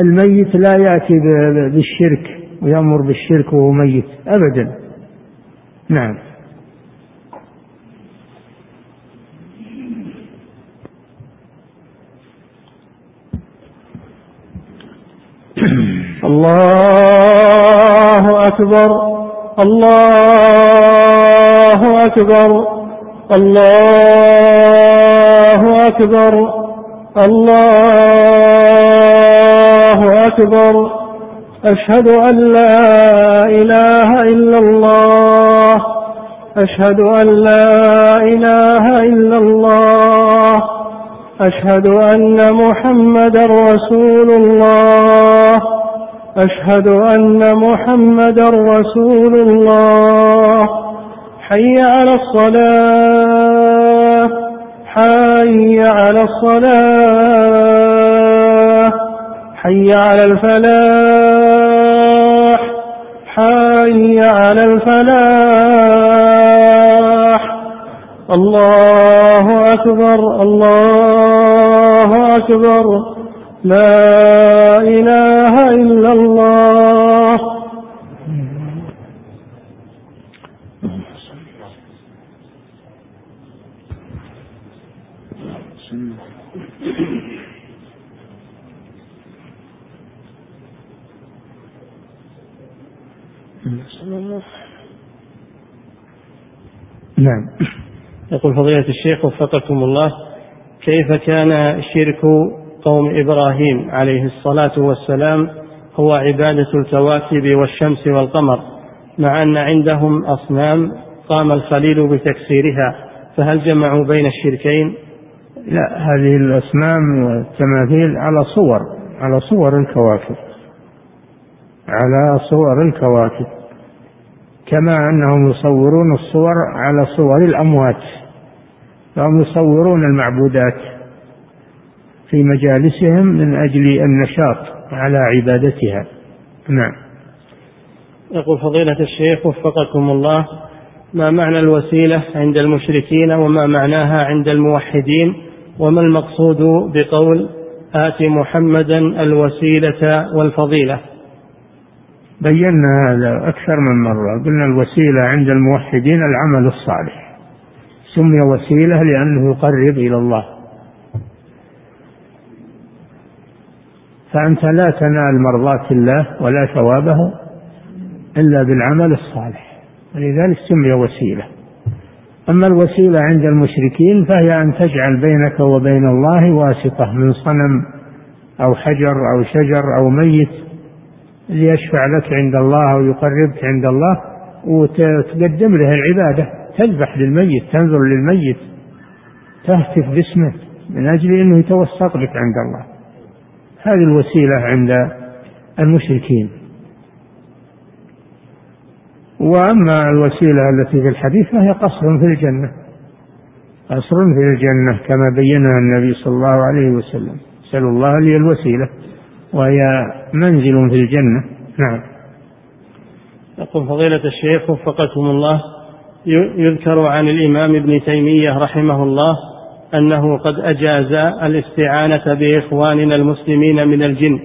الميت لا يأتي بالشرك ويأمر بالشرك وهو ميت أبدا. نعم. الله أكبر الله أكبر الله أكبر الله أكبر. أشهد أن لا إله إلا الله أشهد أن لا إله إلا الله أشهد أن محمدا رسول الله. أشهد أن محمدا رسول الله. حي على الصلاة. حي على الصلاة. حي على الفلاح. حي على الفلاح. الله أكبر الله أكبر. لا إله إلا الله. نعم. يقول فضيلة الشيخ وفقكم الله كيف كان شرك قوم إبراهيم عليه الصلاة والسلام هو عبادة الكواكب والشمس والقمر مع أن عندهم أصنام قام الخليل بتكسيرها فهل جمعوا بين الشركين؟ لا هذه الأصنام والتماثيل على صور على صور الكواكب على صور الكواكب كما أنهم يصورون الصور على صور الأموات فهم يصورون المعبودات. في مجالسهم من أجل النشاط على عبادتها. نعم. يقول فضيلة الشيخ وفقكم الله ما معنى الوسيلة عند المشركين وما معناها عند الموحدين؟ وما المقصود بقول آت محمدا الوسيلة والفضيلة؟ بينا هذا أكثر من مرة. قلنا الوسيلة عند الموحدين العمل الصالح. سمي وسيلة لأنه يقرب إلى الله. فأنت لا تنال مرضاة الله ولا ثوابه إلا بالعمل الصالح. ولذلك سمي وسيلة. أما الوسيلة عند المشركين فهي أن تجعل بينك وبين الله واسطة من صنم أو حجر أو شجر أو ميت ليشفع لك عند الله أو يقربك عند الله وتقدم له العبادة. تذبح للميت تنظر للميت تهتف باسمه من أجل أنه يتوسط بك عند الله. هذه الوسيلة عند المشركين. وأما الوسيلة التي في الحديث فهي قصر في الجنة. قصر في الجنة كما بينها النبي صلى الله عليه وسلم. نسأل الله لي الوسيلة وهي منزل في الجنة. نعم. يقول فضيلة الشيخ وفقكم الله يذكر عن الإمام ابن تيمية رحمه الله أنه قد أجاز الاستعانة بإخواننا المسلمين من الجن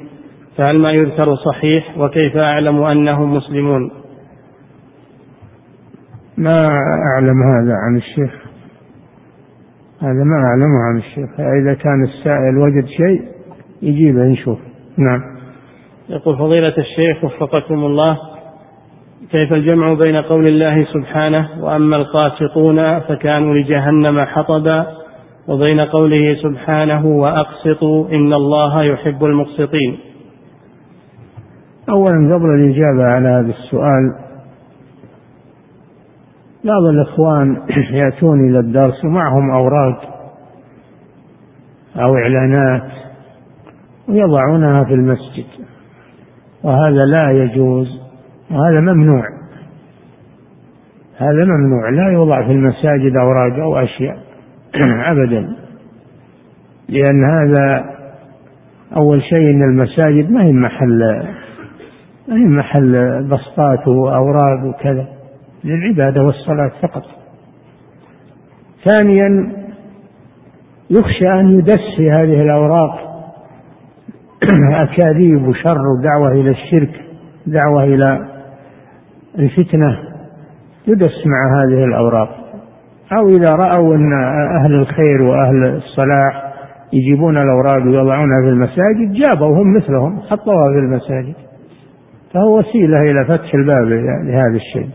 فهل ما يذكر صحيح؟ وكيف أعلم أنهم مسلمون؟ ما أعلم هذا عن الشيخ. هذا ما أعلمه عن الشيخ. إذا كان السائل وجد شيء يجيبه نشوف نعم. يقول فضيلة الشيخ وفقكم الله كيف الجمع بين قول الله سبحانه وأما القاسطون فكانوا لجهنم حطبا وبين قوله سبحانه وأقسطوا إن الله يحب المقسطين. أولا قبل الإجابة على هذا السؤال بعض الإخوان [clears throat] يأتون إلى الدرس ومعهم أوراق أو إعلانات ويضعونها في المسجد وهذا لا يجوز وهذا ممنوع. هذا ممنوع لا يوضع في المساجد أوراق أو أشياء. [clears throat] أبدا. لأن هذا أول شيء أن المساجد ما هي محل ما هي محل بسطات وأوراق وكذا للعبادة والصلاة فقط. ثانيا يخشى أن يدس في هذه الأوراق [clears throat] أكاذيب وشر ودعوة إلى الشرك دعوة إلى الفتنة. يدس مع هذه الأوراق. أو إذا رأوا أن أهل الخير وأهل الصلاح يجيبون الأوراق ويضعونها في المساجد جابوا هم مثلهم حطوها في المساجد. فهو وسيلة إلى فتح الباب لهذا الشيء.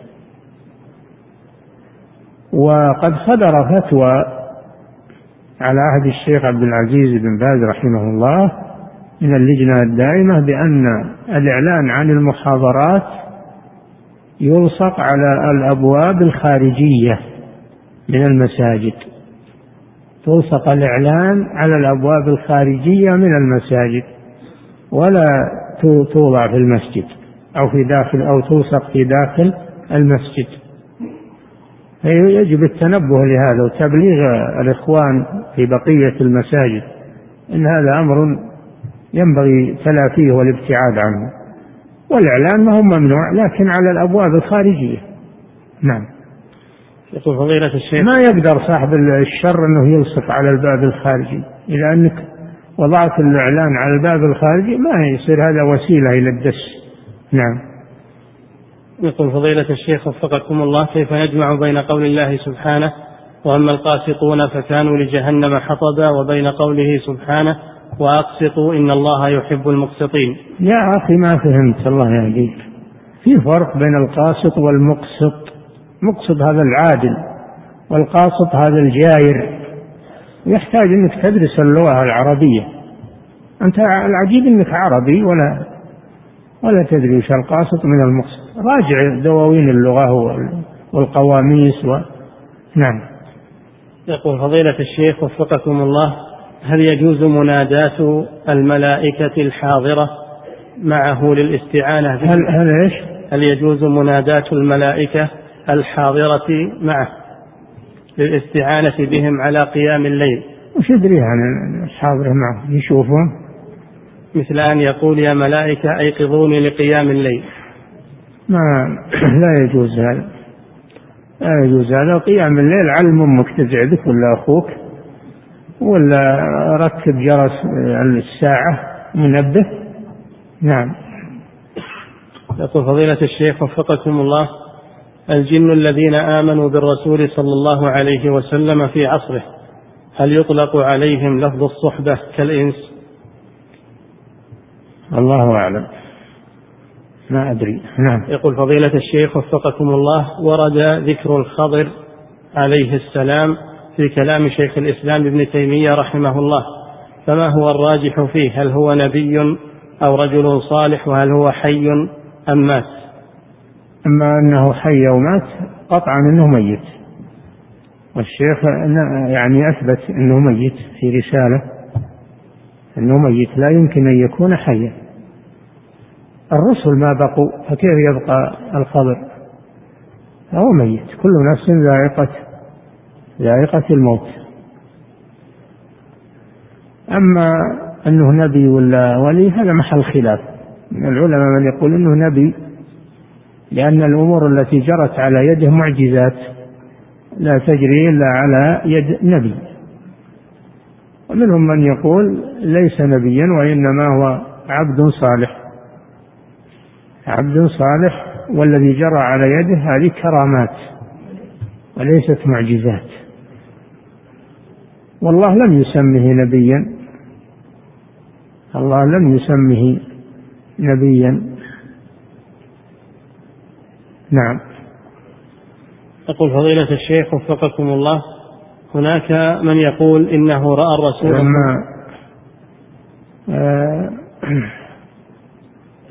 وقد صدر فتوى على عهد الشيخ عبد العزيز بن باز رحمه الله من اللجنة الدائمة بأن الإعلان عن المحاضرات يلصق على الأبواب الخارجية. من المساجد. تلصق الإعلان على الأبواب الخارجية من المساجد ولا توضع في المسجد أو في داخل أو تلصق في داخل المسجد. يجب التنبه لهذا وتبليغ الإخوان في بقية المساجد إن هذا أمر ينبغي تلافيه والابتعاد عنه. والإعلان ما هو ممنوع لكن على الأبواب الخارجية. نعم. يقول فضيلة الشيخ ما يقدر صاحب الشر أنه يلصق على الباب الخارجي؟ إذا أنك وضعت الإعلان على الباب الخارجي ما يصير هذا وسيلة إلى الدس. نعم. يقول فضيلة الشيخ وفقكم الله كيف نجمع بين قول الله سبحانه وأما القاسطون فكانوا لجهنم حطبا وبين قوله سبحانه وأقسطوا إن الله يحب المقسطين. يا أخي ما فهمت الله يهديك. في فرق بين القاسط والمقسط؟ مقسط هذا العادل والقاسط هذا الجائر. يحتاج إنك تدرس اللغة العربية. أنت العجيب إنك عربي ولا ولا تدري وش القاسط من المقسط راجع دواوين اللغة والقواميس و... نعم. يقول فضيلة الشيخ وفقكم الله هل يجوز مناداة الملائكة الحاضرة معه للاستعانة هل هل إيش؟ هل يجوز مناداة الملائكة الحاضرة معه للاستعانة بهم على قيام الليل. وش يدري عن الحاضرة معه؟ يشوفون مثل أن يقول يا ملائكة أيقظوني لقيام الليل. ما [clears throat] لا يجوز هذا. لا يجوز هذا. قيام الليل علم أمك تزعدك ولا أخوك ولا ركب جرس الساعة منبه. نعم. يقول فضيلة الشيخ وفقكم الله الجن الذين آمنوا بالرسول صلى الله عليه وسلم في عصره هل يطلق عليهم لفظ الصحبة كالإنس؟ الله أعلم. ما أدري. نعم. يقول فضيلة الشيخ وفقكم الله ورد ذكر الخضر عليه السلام في كلام شيخ الإسلام ابن تيمية رحمه الله فما هو الراجح فيه؟ هل هو نبي أو رجل صالح؟ وهل هو حي أم مات؟ أما أنه حي أو مات قطعا أنه ميت. والشيخ يعني أثبت أنه ميت في رسالة أنه ميت لا يمكن أن يكون حيا. الرسل ما بقوا فكيف يبقى الخبر هو ميت. كل نفس ذائقة ذائقة الموت. أما أنه نبي ولا ولي هذا محل خلاف. من العلماء من يقول أنه نبي لأن الأمور التي جرت على يده معجزات لا تجري إلا على يد نبي. ومنهم من يقول ليس نبيا وإنما هو عبد صالح. عبد صالح والذي جرى على يده هذه كرامات وليست معجزات. والله لم يسمه نبيا. الله لم يسمه نبيا. نعم. يقول فضيلة الشيخ وفقكم الله هناك من يقول إنه رأى الرسول لما آه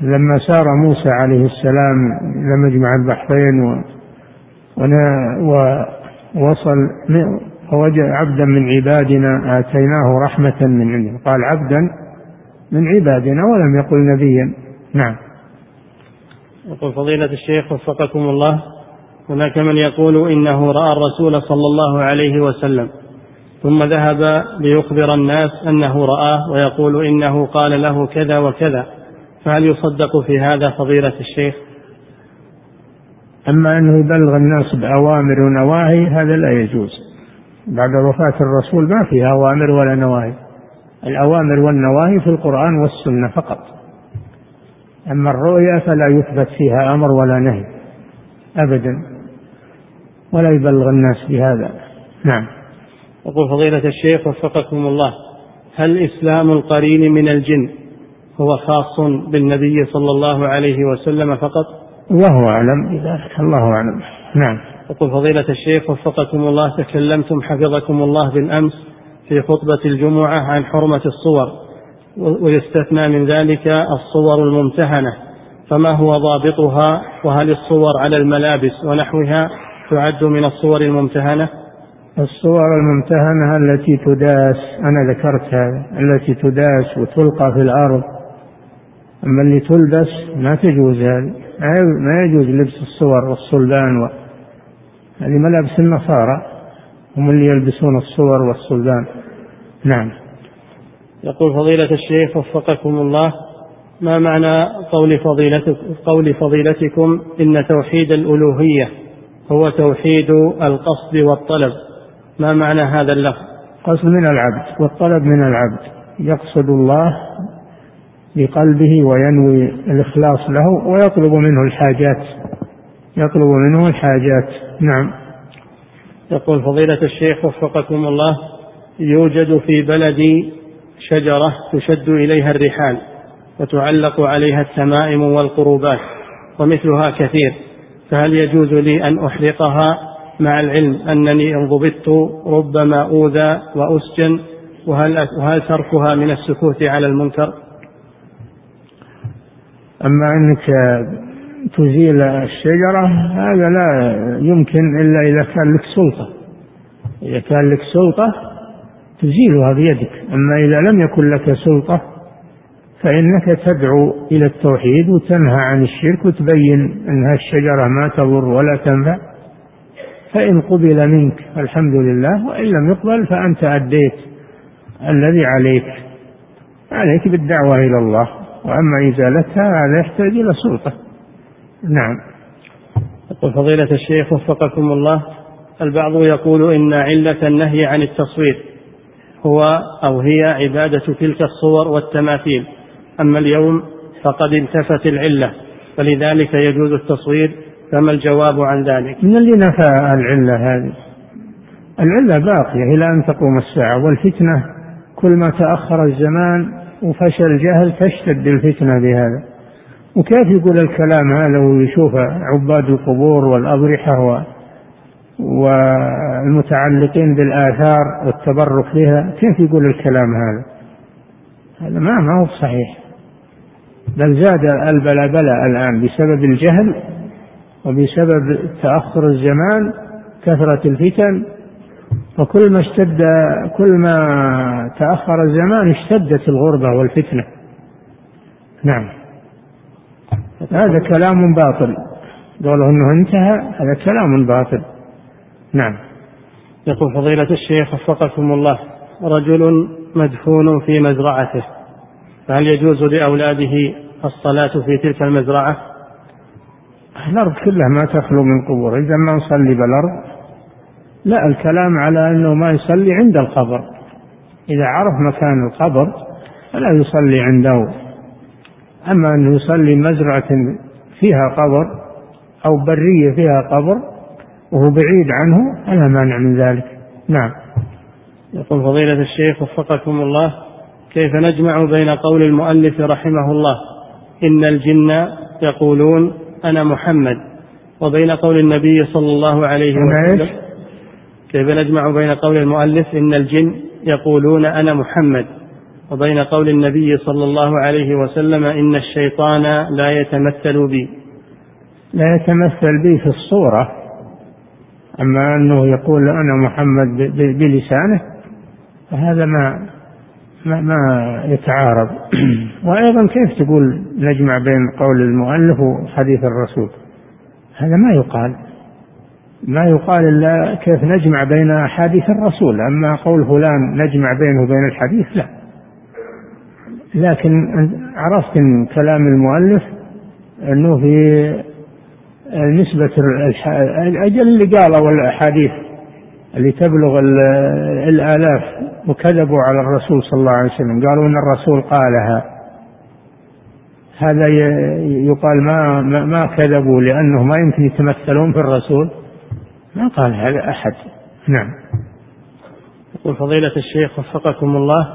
لما سار موسى عليه السلام إلى مجمع البحرين و ووصل ووجد عبدا من عبادنا آتيناه رحمة من عندنا قال عبدا من عبادنا ولم يقل نبيا. نعم. يقول فضيلة الشيخ وفقكم الله. هناك من يقول إنه رأى الرسول صلى الله عليه وسلم ثم ذهب ليخبر الناس أنه رآه ويقول إنه قال له كذا وكذا. فهل يصدق في هذا فضيلة الشيخ؟ أما أنه يبلغ الناس بأوامر ونواهي هذا لا يجوز. بعد وفاة الرسول ما فيها أوامر ولا نواهي. الأوامر والنواهي في القرآن والسنة فقط. أما الرؤيا فلا يثبت فيها أمر ولا نهي أبدا ولا يبلغ الناس بهذا. نعم. يقول فضيلة الشيخ وفقكم الله هل إسلام القرين من الجن هو خاص بالنبي صلى الله عليه وسلم فقط؟ الله أعلم بذلك الله أعلم. نعم. يقول فضيلة الشيخ وفقكم الله تكلمتم حفظكم الله بالأمس في خطبة الجمعة عن حرمة الصور. ويستثنى من ذلك الصور الممتهنة فما هو ضابطها؟ وهل الصور على الملابس ونحوها تعد من الصور الممتهنة؟ الصور الممتهنة التي تداس أنا ذكرت هذا التي تداس وتلقى في الأرض. أما اللي تلبس ما تجوز هذه ما يجوز لبس الصور والصلبان و... هذه ملابس النصارى هم اللي يلبسون الصور والصلبان. نعم. يقول فضيلة الشيخ وفقكم الله ما معنى قول فضيلتك قول فضيلتكم إن توحيد الألوهية هو توحيد القصد والطلب؟ ما معنى هذا اللفظ؟ قصد من العبد والطلب من العبد. يقصد الله بقلبه وينوي الإخلاص له ويطلب منه الحاجات. يطلب منه الحاجات نعم. يقول فضيلة الشيخ وفقكم الله يوجد في بلدي شجرة تشد إليها الرحال وتعلق عليها التمائم والقروبات ومثلها كثير فهل يجوز لي أن أحرقها مع العلم أنني إن ضبطت ربما أوذى وأسجن؟ وهل, وهل تركها من السكوت على المنكر؟ أما أنك تزيل الشجرة هذا لا يمكن إلا إذا كان لك سلطة. إذا كان لك سلطة تزيلها بيدك أما إذا لم يكن لك سلطة فإنك تدعو إلى التوحيد وتنهى عن الشرك وتبين أنها الشجرة ما تضر ولا تنفع. فإن قبل منك الحمد لله وإن لم يقبل فأنت أديت الذي عليك. عليك بالدعوة إلى الله. وأما إزالتها هذا يحتاج إلى سلطة. نعم. يقول فضيلة الشيخ وفقكم الله البعض يقول إن علة النهي عن التصوير هو أو هي عبادة تلك الصور والتماثيل. أما اليوم فقد انتفت العلة فلذلك يجوز التصوير فما الجواب عن ذلك؟ من اللي نفى العلة هذه؟ العلة باقية إلى أن تقوم الساعة والفتنة كل ما تأخر الزمان وفشل الجهل تشتد الفتنة بهذا. وكيف يقول الكلام هذا ويشوف عباد القبور والأضرحة والمتعلقين بالآثار والتبرك بها كيف يقول الكلام هذا؟ هذا ما ما هو صحيح. بل زاد البلبلة الآن بسبب الجهل وبسبب تأخر الزمان كثرة الفتن وكل ما اشتد كل ما تأخر الزمان اشتدت الغربة والفتنة. نعم. هذا كلام باطل. قوله إنه انتهى هذا كلام باطل. نعم. يقول فضيلة الشيخ وفقكم الله رجل مدفون في مزرعته فهل يجوز لأولاده الصلاة في تلك المزرعة؟ الأرض كلها ما تخلو من قبور إذا ما نصلي بالأرض لا الكلام على أنه ما يصلي عند القبر. إذا عرف مكان القبر فلا يصلي عنده. أما أنه يصلي مزرعة فيها قبر أو برية فيها قبر وهو بعيد عنه فلا مانع من ذلك. نعم. يقول فضيلة الشيخ وفقكم الله كيف نجمع بين قول المؤلف رحمه الله إن الجن يقولون أنا محمد وبين قول النبي صلى الله عليه وسلم كيف نجمع بين قول المؤلف إن الجن يقولون أنا محمد وبين قول النبي صلى الله عليه وسلم إن الشيطان لا يتمثل بي. لا يتمثل بي في الصورة. أما أنه يقول أنا محمد بلسانه فهذا ما ما, ما يتعارض. [clears throat] وأيضا كيف تقول نجمع بين قول المؤلف وحديث الرسول؟ هذا ما يقال. ما يقال إلا كيف نجمع بين أحاديث الرسول أما قول فلان نجمع بينه وبين الحديث لا. لكن عرفت من كلام المؤلف أنه في نسبة الأجل اللي قالوا الأحاديث اللي تبلغ الآلاف وكذبوا على الرسول صلى الله عليه وسلم. قالوا أن الرسول قالها. هذا يقال ما ما كذبوا لأنه ما يمكن يتمثلون في الرسول. ما قال هذا أحد. نعم. يقول فضيلة الشيخ وفقكم الله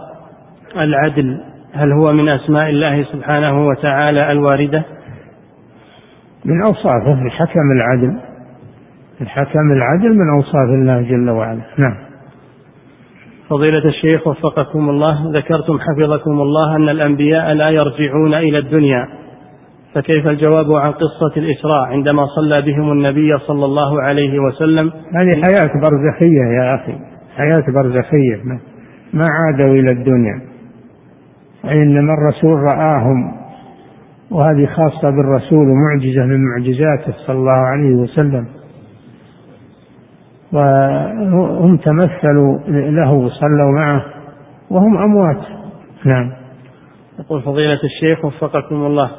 العدل هل هو من أسماء الله سبحانه وتعالى الواردة؟ من أوصافه الحكم العدل. الحكم العدل من أوصاف الله جل وعلا. نعم. فضيلة الشيخ وفقكم الله ذكرتم حفظكم الله أن الأنبياء لا يرجعون إلى الدنيا. فكيف الجواب عن قصة الإسراء عندما صلى بهم النبي صلى الله عليه وسلم؟ هذه حياة برزخية يا أخي. حياة برزخية. ما عادوا إلى الدنيا. إنما الرسول رآهم. وهذه خاصة بالرسول ومعجزة من معجزاته صلى الله عليه وسلم. وهم تمثلوا له وصلوا معه وهم أموات. نعم. يقول فضيلة الشيخ وفقكم الله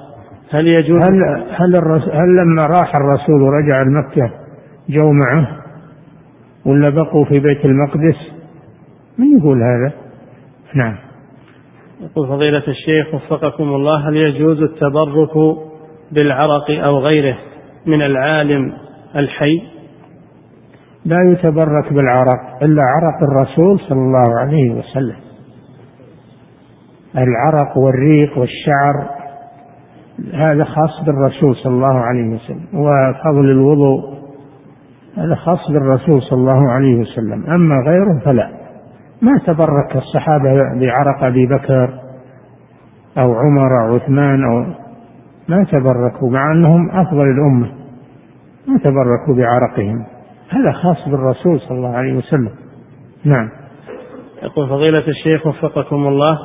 هل يجوز هل هل, هل لما راح الرسول ورجع المكة جو معه؟ ولا بقوا في بيت المقدس؟ من يقول هذا؟ نعم. يقول فضيلة الشيخ وفقكم الله هل يجوز التبرك بالعرق أو غيره من العالم الحي؟ لا يتبرك بالعرق إلا عرق الرسول صلى الله عليه وسلم. العرق والريق والشعر هذا خاص بالرسول صلى الله عليه وسلم وفضل الوضوء هذا خاص بالرسول صلى الله عليه وسلم أما غيره فلا. ما تبرك الصحابة بعرق أبي بكر أو عمر أو عثمان أو ما تبركوا مع أنهم أفضل الأمة. ما تبركوا بعرقهم. هذا خاص بالرسول صلى الله عليه وسلم. نعم. يقول فضيلة الشيخ وفقكم الله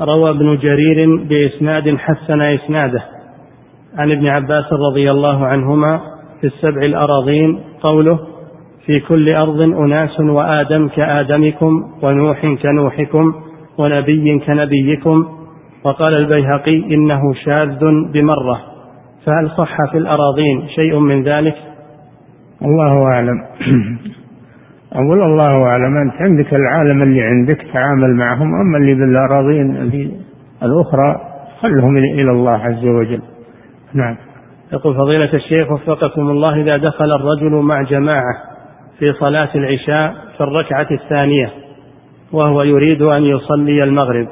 روى ابن جرير بإسناد حسن إسناده. عن ابن عباس رضي الله عنهما في السبع الأراضين قوله في كل أرض أناس وآدم كآدمكم ونوح كنوحكم ونبي كنبيكم. وقال البيهقي إنه شاذ بمرة. فهل صح في الأراضين شيء من ذلك؟ الله أعلم. أقول الله أعلم أنت عندك العالم اللي عندك تعامل معهم. أما اللي بالأراضين اللي الأخرى خلهم إلى الله عز وجل. نعم. يقول فضيلة الشيخ وفقكم الله إذا دخل الرجل مع جماعة في صلاة العشاء في الركعة الثانية وهو يريد أن يصلي المغرب.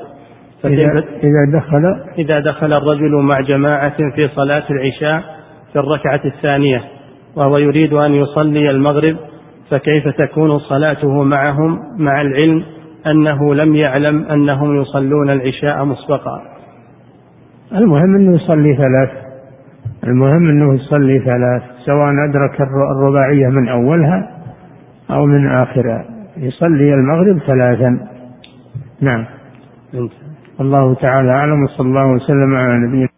إذا, إذا دخل إذا دخل الرجل مع جماعة في صلاة العشاء في الركعة الثانية وهو يريد أن يصلي المغرب فكيف تكون صلاته معهم مع العلم أنه لم يعلم أنهم يصلون العشاء مسبقا؟ المهم أنه يصلي ثلاث. المهم أنه يصلي ثلاث سواء أدرك الرباعية من أولها أو من آخرها يصلي المغرب ثلاثا. نعم. الله تعالى أعلم وصلى الله وسلم على نبينا